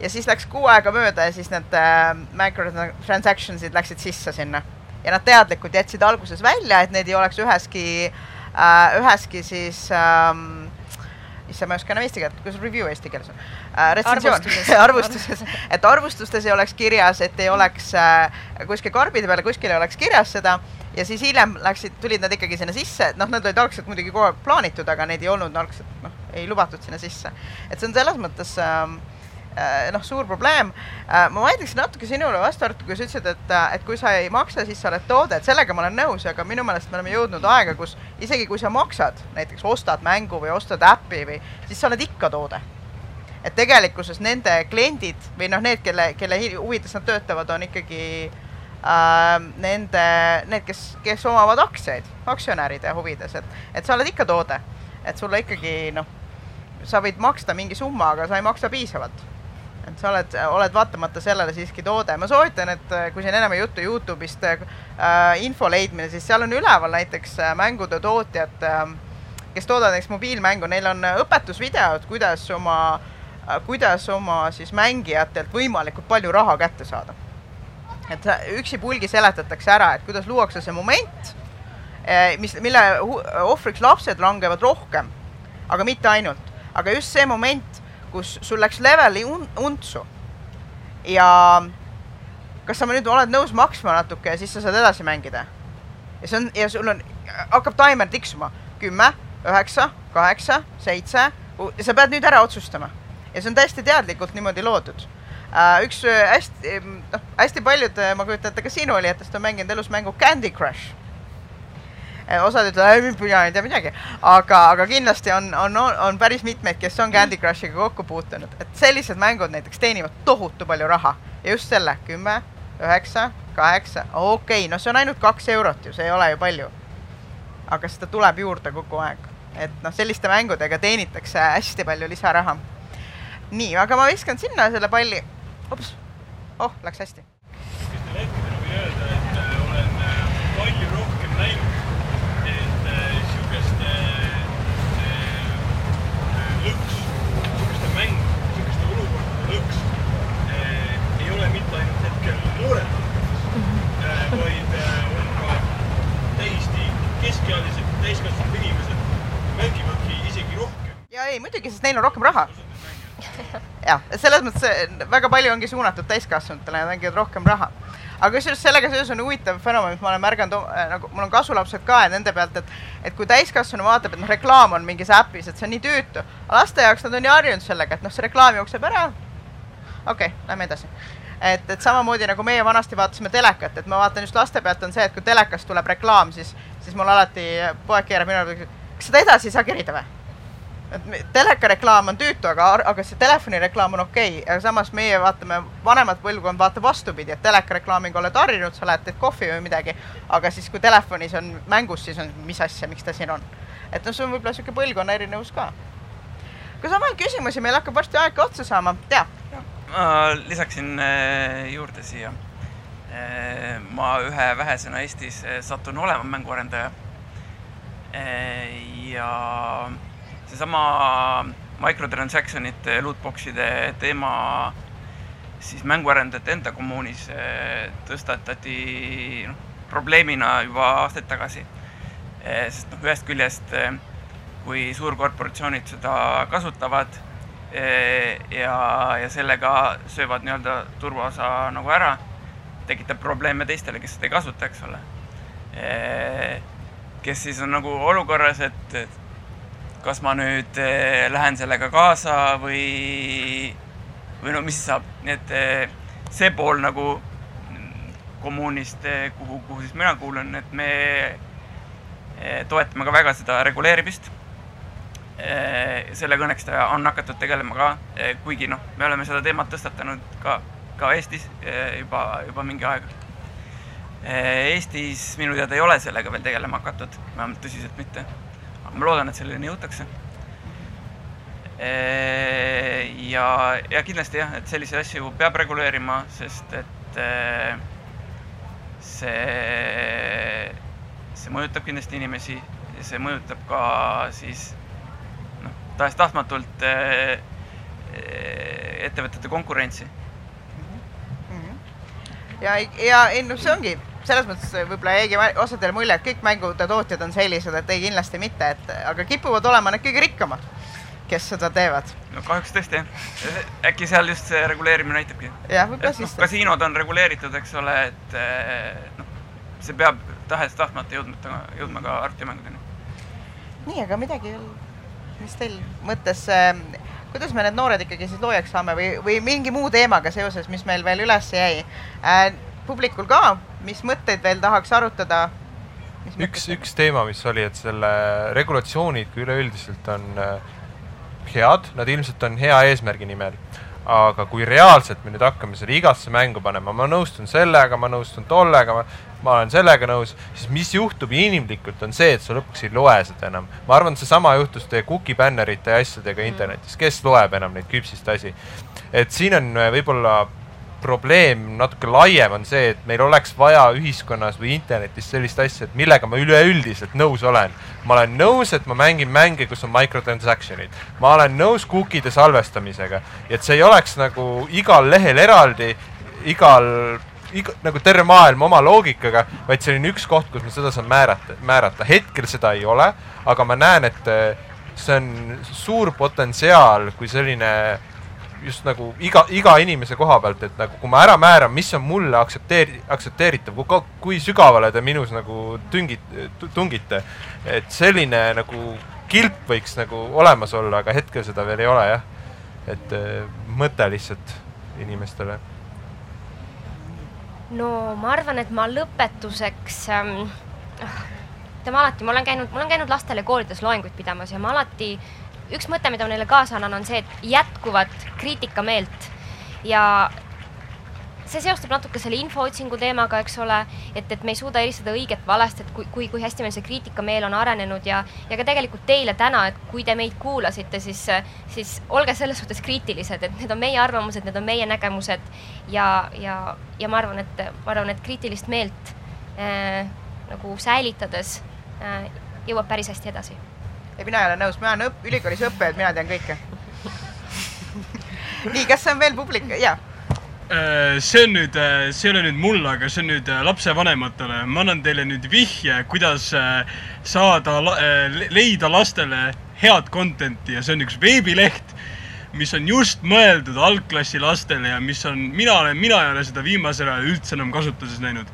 ja siis läks kuu aega mööda ja siis need äh, microtransactions'id läksid sisse sinna. Ja nad teadlikult jätsid alguses välja, et neid ei oleks üheski äh,, üheski siis ähm, issand, ma ei oska enam eesti keelt, kuidas review eesti keeles on? Äh,? retsensioon, arvustuses, et arvustustes ei oleks kirjas, et ei oleks äh, kuskil karbide peal, kuskil ei oleks kirjas seda ja siis hiljem läksid, tulid nad ikkagi sinna sisse, et noh, nad olid algselt muidugi kogu aeg plaanitud, aga neid ei olnud algselt, noh, ei lubatud sinna sisse. et see on selles mõttes äh, Äh, noh, suur probleem. Äh, ma vaidleksin natuke sinule vastu, Artur, kui sa ütlesid, et, äh, et kui sa ei maksa, siis sa oled toode, et sellega ma olen nõus, aga minu meelest me oleme jõudnud aega, kus isegi kui sa maksad, näiteks ostad mängu või ostad äppi või, siis sa oled ikka toode. et tegelikkuses nende kliendid või noh, need, kelle, kelle huvides nad töötavad, on ikkagi äh, nende, need, kes, kes omavad aktsiaid, aktsionäride huvides, et, et sa oled ikka toode. et sulle ikkagi noh, sa võid maksta mingi summa, aga sa ei maksa piisavalt et sa oled, oled vaatamata sellele siiski toode. ma soovitan, et äh, kui siin enam juttu Youtube'ist äh, info leidmine, siis seal on üleval näiteks äh, mängude tootjad äh,, kes toodavad näiteks mobiilmängu, neil on äh, õpetusvideod, kuidas oma äh,, kuidas oma siis mängijatelt võimalikult palju raha kätte saada. Et üksipulgi seletatakse ära, et kuidas luuakse see moment, mis, mille ohvriks lapsed langevad rohkem, aga mitte ainult, aga just see moment kus sul läks leveli un untsu ja kas sa nüüd oled nõus maksma natuke ja siis sa saad edasi mängida. ja see on ja sul on, hakkab taimer tiksuma kümme, üheksa, kaheksa, seitse ja sa pead nüüd ära otsustama. ja see on täiesti teadlikult niimoodi loodud. Üks hästi, noh, hästi paljud, ma kujutan ette, ka sinu olijatest on mänginud elus mängu Candy Crush osad ütlevad, mina ei tea midagi, aga, aga kindlasti on, on, on päris mitmeid, kes on Candy Crushiga kokku puutunud, et sellised mängud näiteks teenivad tohutu palju raha ja just selle kümme, üheksa, kaheksa, okei okay,, no see on ainult kaks eurot ju, see ei ole ju palju. aga seda tuleb juurde kogu aeg, et noh, selliste mängudega teenitakse hästi palju lisaraha. nii, aga ma viskan sinna selle palli. Ops, oh, läks hästi. kas teil hetkel võin öelda, et äh, olen äh, palju rohkem näinud lõks, niisuguste mäng, niisuguste olukordade lõks eh, ei ole mitte ainult hetkel noored eh, vaid on ka täiesti keskealised, täiskasvanud inimesed mängivadki isegi rohkem. ja ei, muidugi, sest neil on rohkem raha. jah, selles mõttes väga palju ongi suunatud täiskasvanutele ja mängivad rohkem raha aga kusjuures sellega seoses on huvitav fenomen, mis ma olen märganud äh, nagu mul on kasulapsed ka ja nende pealt, et et kui täiskasvanu vaatab, et noh, reklaam on mingis äpis, et see on nii tüütu, laste jaoks nad on ju harjunud sellega, et noh, see reklaam jookseb ära. okei okay,, lähme edasi. et, et samamoodi nagu meie vanasti vaatasime telekat, et ma vaatan just laste pealt on see, et kui telekast tuleb reklaam, siis, siis mul alati poeg keerab minu peale, kas seda edasi ei saa kerida või? Et telekareklaam on tüütu, aga, aga see telefonireklaam on okei okay., aga samas meie vaatame, vanemad põlvkond vaatab vastupidi, et telekareklaamiga oled harjunud, sa lähed, teed kohvi või midagi, aga siis, kui telefonis on mängus, siis on, mis asja, miks ta siin on. et noh, see on võib-olla niisugune põlvkonna erinevus ka. kas on veel küsimusi, meil hakkab varsti aeg otsa saama, tea? ma lisaksin äh, juurde siia. Äh, ma ühe vähesena Eestis äh, satun olema mänguarendaja. ja seesama microtransaction'ite, lootbox'ide teema siis mänguarendajate enda kommuunis eh, tõstatati noh, probleemina juba aastaid tagasi. sest noh, ühest küljest kui suurkorporatsioonid seda kasutavad ja, ja sellega söövad nii-öelda turvaosa nagu ära, tekitab probleeme teistele, kes seda ei kasuta, eks ole. kes siis on nagu olukorras, et kas ma nüüd lähen sellega kaasa või, või no mis saab, nii et see pool nagu kommuunist, kuhu, kuhu siis mina kuulun, et me toetame ka väga seda reguleerimist. sellega õnneks on hakatud tegelema ka, kuigi noh, me oleme seda teemat tõstatanud ka, ka Eestis juba, juba mingi aeg. Eestis minu teada ei ole sellega veel tegelema hakatud, vähemalt tõsiselt mitte. Ma loodan, et selleni jõutakse. ja, ja kindlasti jah, et selliseid asju peab reguleerima, sest et see, see mõjutab kindlasti inimesi ja see mõjutab ka siis noh, tahes-tahtmatult ettevõtete konkurentsi. ja, ja ei noh, see ongi selles mõttes võib-olla jäigi osadele mulje, et kõik mängude tootjad on sellised, et ei, kindlasti mitte, et aga kipuvad olema need kõige rikkamad, kes seda teevad. no kahjuks tõesti jah. äkki seal just see reguleerimine aitabki. jah, võib-olla siis no,. kasiinod on reguleeritud, eks ole, et eh, noh, see peab tahes-tahtmata jõudma, jõudma ka arvutimängudeni. nii, aga midagi veel, mis teil mõttes äh, kuidas me need noored ikkagi siis loojaks saame või, või mingi muu teemaga seoses, mis meil veel üles jäi äh,? Publikul ka, mis mõtteid veel tahaks arutada? üks, üks teema, mis oli, et selle regulatsioonid kui üleüldiselt on äh, head, nad ilmselt on hea eesmärgi nimel. aga kui reaalselt me nüüd hakkame selle igasse mängu panema, ma nõustun sellega, ma nõustun tollega, ma, olen sellega nõus, siis mis juhtub inimlikult, on see, et sa lõpuks ei loe seda enam. ma arvan, seesama juhtus teie cookie bännerite ja asjadega internetis, kes loeb enam neid küpsistasi. et siin on äh, võib-olla probleem natuke laiem on see, et meil oleks vaja ühiskonnas või internetis sellist asja, et millega ma üleüldiselt nõus olen. ma olen nõus, et ma mängin mänge, kus on microtransaction'id. ma olen nõus cookie'de salvestamisega. et see ei oleks nagu igal lehel eraldi, igal iga, nagu terve maailm oma loogikaga, vaid selline üks koht, kus ma seda saan määrata, määrata. hetkel seda ei ole, aga ma näen, et eh, see on suur potentsiaal, kui selline just nagu iga, iga inimese koha pealt, et nagu kui ma ära määran, mis on mulle aktsepteeri-, aktsepteeritav, kui, kui sügavale te minus nagu tüngit-, tungite. et selline nagu kilp võiks nagu olemas olla, aga hetkel seda veel ei ole jah. et äh, mõte lihtsalt inimestele. no ma arvan, et ma lõpetuseks ähm, ütleme alati, ma olen käinud, ma olen käinud lastele koolides loenguid pidamas ja ma alati üks mõte, mida ma neile kaasa annan, on see, et jätkuvat kriitikameelt. Ja see seostub natuke selle infootsingu teemaga, eks ole, et, et me ei suuda eristada õiget valest, et kui, kui, kui hästi meil see kriitikameel on arenenud ja, ja ka tegelikult teile täna, et kui te meid kuulasite, siis, siis olge selles suhtes kriitilised, et need on meie arvamused, need on meie nägemused. Ja, ja, ja ma arvan, et, ma arvan, et kriitilist meelt äh, nagu säilitades äh, jõuab päris hästi edasi ei, mina ei ole nõus, mina olen õpp-, ülikoolis õppejõud, mina tean kõike nii, kas on veel publik, jaa? Äh, see on nüüd, äh, see ei ole nüüd mulle, aga see on nüüd äh, lapsevanematele. ma annan teile nüüd vihje, kuidas saada, leida lastele head content'i ja see on üks veebileht, mis on just mõeldud algklassi lastele ja mis on, mina olen, mina ei ole seda viimasel ajal üldse enam kasutuses näinud.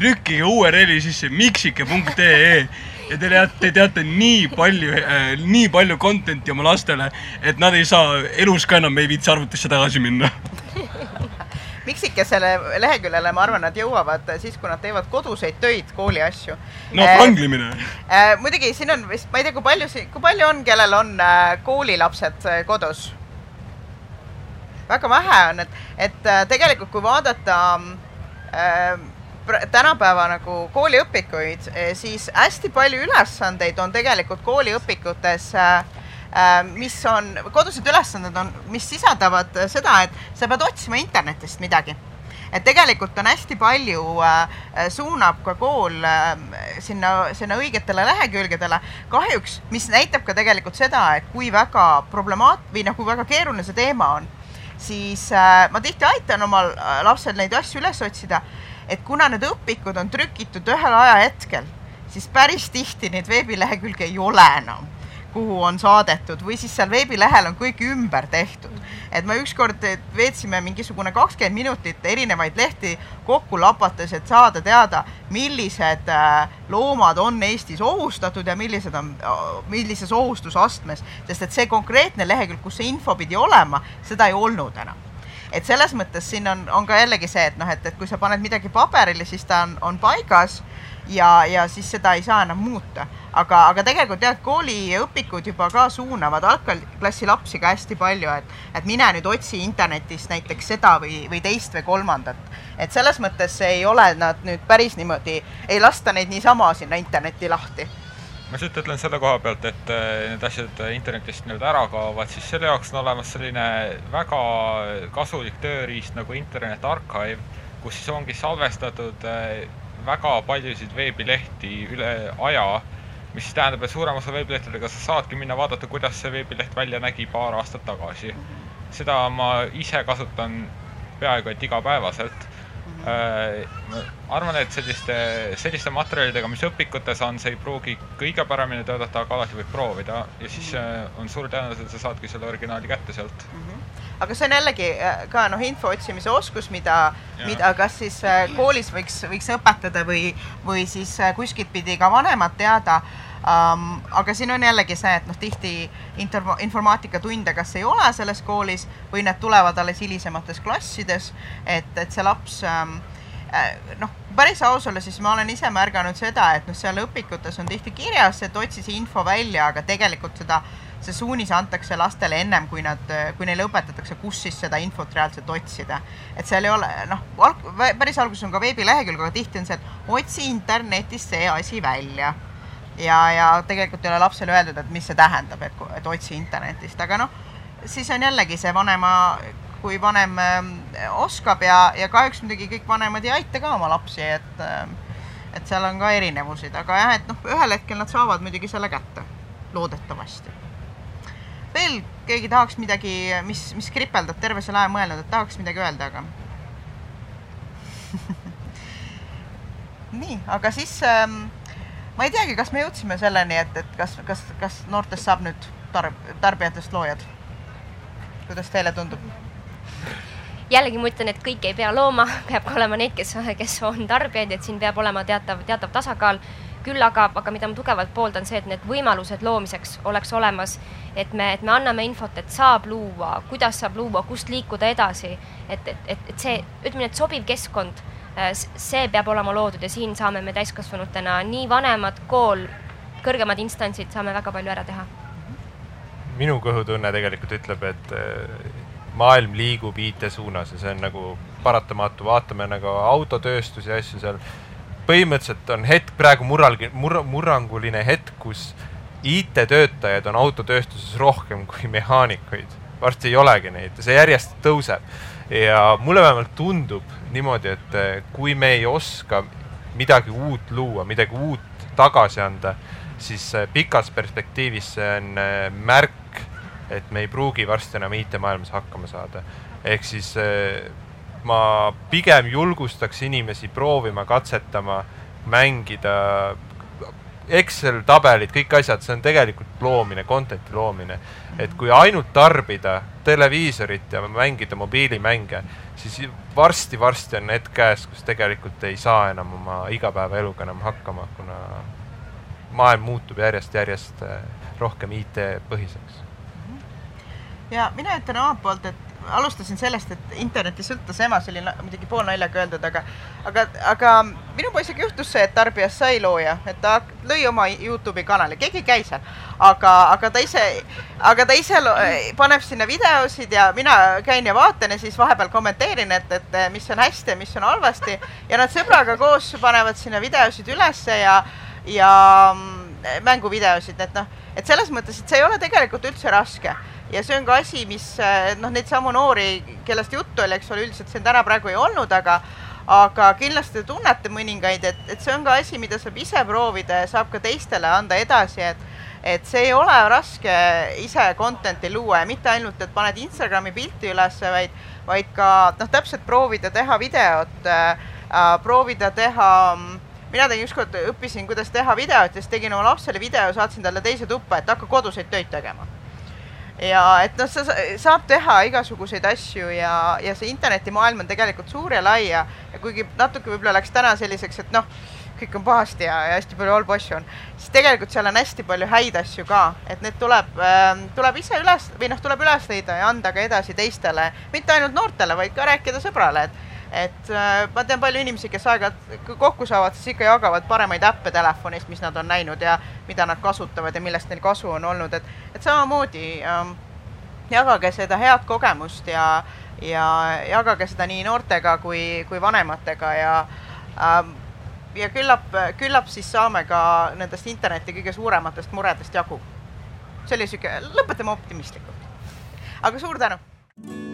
trükkige URL-i sisse miksike.ee ja te teate, te teate nii palju äh,, nii palju content'i oma lastele, et nad ei saa elus ka enam ei viitsi arvutisse tagasi minna miksikesele leheküljele, ma arvan, nad jõuavad siis, kui nad teevad koduseid töid, kooli asju. no pranglimine äh,. muidugi siin on vist, ma ei tea, kui palju kui palju on, kellel on äh, koolilapsed äh, kodus? väga vähe on, et, et äh, tegelikult kui vaadata äh, tänapäeva nagu kooliõpikuid, eh, siis hästi palju ülesandeid on tegelikult kooliõpikutes äh, mis on, kodused ülesanded on, mis sisaldavad seda, et sa pead otsima internetist midagi. et tegelikult on hästi palju äh,, suunab ka kool äh, sinna, sinna õigetele lehekülgedele. kahjuks, mis näitab ka tegelikult seda, et kui väga problemaat- või noh, kui väga keeruline see teema on, siis äh, ma tihti aitan omal lapsel neid asju üles otsida et kuna need õpikud on trükitud ühel ajahetkel, siis päris tihti neid veebilehekülgi ei ole enam kuhu on saadetud või siis seal veebilehel on kõik ümber tehtud. et me ükskord veetsime mingisugune kakskümmend minutit erinevaid lehti kokku lapates, et saada teada, millised äh, loomad on Eestis ohustatud ja millised on, millises ohustusastmes, sest et see konkreetne lehekülg, kus see info pidi olema, seda ei olnud enam et selles mõttes siin on, on ka jällegi see, et noh, et, et kui sa paned midagi paberile, siis ta on, on paigas ja, ja siis seda ei saa enam muuta. aga, aga tegelikult jah, kooliõpikud juba ka suunavad algklassi lapsi ka hästi palju, et, et mine nüüd otsi internetist näiteks seda või, või teist või kolmandat. et selles mõttes ei ole nad nüüd päris niimoodi, ei lasta neid niisama sinna internetti lahti ma lihtsalt ütlen selle koha pealt, et äh, need asjad internetist nii-öelda ära kaovad, siis selle jaoks on olemas selline väga kasulik tööriist nagu Internet Archive, kus siis ongi salvestatud äh, väga paljusid veebilehti üle aja, mis siis tähendab, et suurem osa veebilehtedega sa saadki minna vaadata, kuidas see veebileht välja nägi paar aastat tagasi. seda ma ise kasutan peaaegu et igapäevaselt. Ma arvan, et selliste, selliste materjalidega, mis õpikutes on, see ei pruugi kõige paremini töötada, aga alati võib proovida. Ja siis äh, on suur tõenäosus, et sa saadki selle originaali kätte sealt. Mm. -hmm aga see on jällegi äh, ka noh, info otsimise oskus, mida, mida kas siis äh, koolis võiks, võiks õpetada või, või siis äh, kuskilt pidi ka vanemad teada um,. aga siin on jällegi see, et noh, tihti inter-, informaatikatunde kas ei ole selles koolis või need tulevad alles hilisemates klassides, et, et see laps um, noh, päris aus olla, siis ma olen ise märganud seda, et noh, seal õpikutes on tihti kirjas, et otsi see info välja, aga tegelikult seda see suunis antakse lastele ennem, kui nad, kui neile õpetatakse, kus siis seda infot reaalselt otsida. et seal ei ole, noh, päris alguses on ka veebilehekülg, aga tihti on see, et otsi internetist see asi välja. Ja, ja tegelikult ei ole lapsele öeldud, et mis see tähendab, et, et otsi internetist, aga noh, siis on jällegi see vanema, kui vanem äh, oskab ja, ja kahjuks muidugi kõik vanemad ei aita ka oma lapsi, et äh, et seal on ka erinevusid, aga jah, et noh, ühel hetkel nad saavad muidugi selle kätte, loodetavasti. Veel keegi tahaks midagi, mis, mis kripeldab terve selle aja mõelnud, et tahaks midagi öelda, aga nii, aga siis ähm, ma ei teagi, kas me jõudsime selleni, et, et kas, kas, kas noortest saab nüüd tarb-, tarbijatest loojad? kuidas teile tundub? jällegi ma ütlen, et kõik ei pea looma, peab ka olema neid, kes, kes on tarbijaid, et siin peab olema teatav, teatav tasakaal küll aga, aga mida ma tugevalt pooldan, see, et need võimalused loomiseks oleks olemas, et me, et me anname infot, et saab luua, kuidas saab luua, kust liikuda edasi, et, et, et, et see, ütleme et sobiv keskkond, see peab olema loodud ja siin saame me täiskasvanutena, nii vanemad, kool, kõrgemad instantsid, saame väga palju ära teha. minu kõhutunne tegelikult ütleb, et äh, maailm liigub IT suunas ja see on nagu paratamatu, vaatame nagu autotööstusi ja asju seal põhimõtteliselt on hetk praegu murral, mur-, murranguline hetk, kus IT-töötajaid on autotööstuses rohkem kui mehaanikuid. varsti ei olegi neid ja see järjest tõuseb. Ja mulle vähemalt tundub niimoodi, et eh, kui me ei oska midagi uut luua, midagi uut tagasi anda, siis eh, pikas perspektiivis see on eh, märk, et me ei pruugi varsti enam IT-maailmas hakkama saada. ehk siis ma pigem julgustaks inimesi proovima, katsetama, mängida. Excel tabelid, kõik asjad, see on tegelikult loomine, content'i loomine. et kui ainult tarbida televiisorit ja mängida mobiilimänge, siis varsti-varsti on hetk käes, kus tegelikult ei saa enam oma igapäevaeluga enam hakkama, kuna maailm muutub järjest-järjest eh, rohkem IT-põhiseks. ja mina ütlen omalt poolt, et alustasin sellest, et interneti sõltus ema, see oli muidugi poolnaljaga öeldud, aga, aga, aga minu poisiga juhtus see, et tarbijast sai looja, et ta lõi oma Youtube'i kanali, keegi ei käi seal, aga, aga ta ise, aga ta ise paneb sinna videosid ja mina käin ja vaatan ja siis vahepeal kommenteerin, et, et mis on hästi ja mis on halvasti ja nad sõbraga koos panevad sinna videosid ülesse ja, ja mm, mänguvideosid, et noh, et selles mõttes, et see ei ole tegelikult üldse raske ja see on ka asi, mis eh, noh, neid samu noori, kellest juttu oli, eks ole, üldiselt siin täna praegu ei olnud, aga aga kindlasti te tunnete mõningaid, et, et see on ka asi, mida saab ise proovida ja saab ka teistele anda edasi, et et see ei ole raske ise content'i luua ja mitte ainult, et paned Instagrami pilti ülesse, vaid, vaid ka noh, täpselt proovida teha videot äh,, proovida teha mina tegin ükskord, õppisin, kuidas teha videot ja siis tegin oma lapsele video, saatsin talle teise tuppa, et hakka koduseid töid tegema ja et noh, sa saab teha igasuguseid asju ja, ja see internetimaailm on tegelikult suur ja lai ja, ja kuigi natuke võib-olla läks täna selliseks, et noh, kõik on pahasti ja, ja hästi palju halbu asju on, siis tegelikult seal on hästi palju häid asju ka, et need tuleb äh,, tuleb ise üles või noh, tuleb üles leida ja anda ka edasi teistele, mitte ainult noortele, vaid ka rääkida sõbrale, et et äh, ma tean palju inimesi, kes aeg-ajalt kokku saavad, siis ikka jagavad paremaid äppe telefonist, mis nad on näinud ja mida nad kasutavad ja millest neil kasu on olnud, et, et samamoodi ähm, jagage seda head kogemust ja, ja jagage seda nii noortega kui, kui vanematega ja ähm, ja küllap, küllap siis saame ka nendest interneti kõige suurematest muredest jagu. see oli sihuke, lõpetame optimistlikult. aga suur tänu!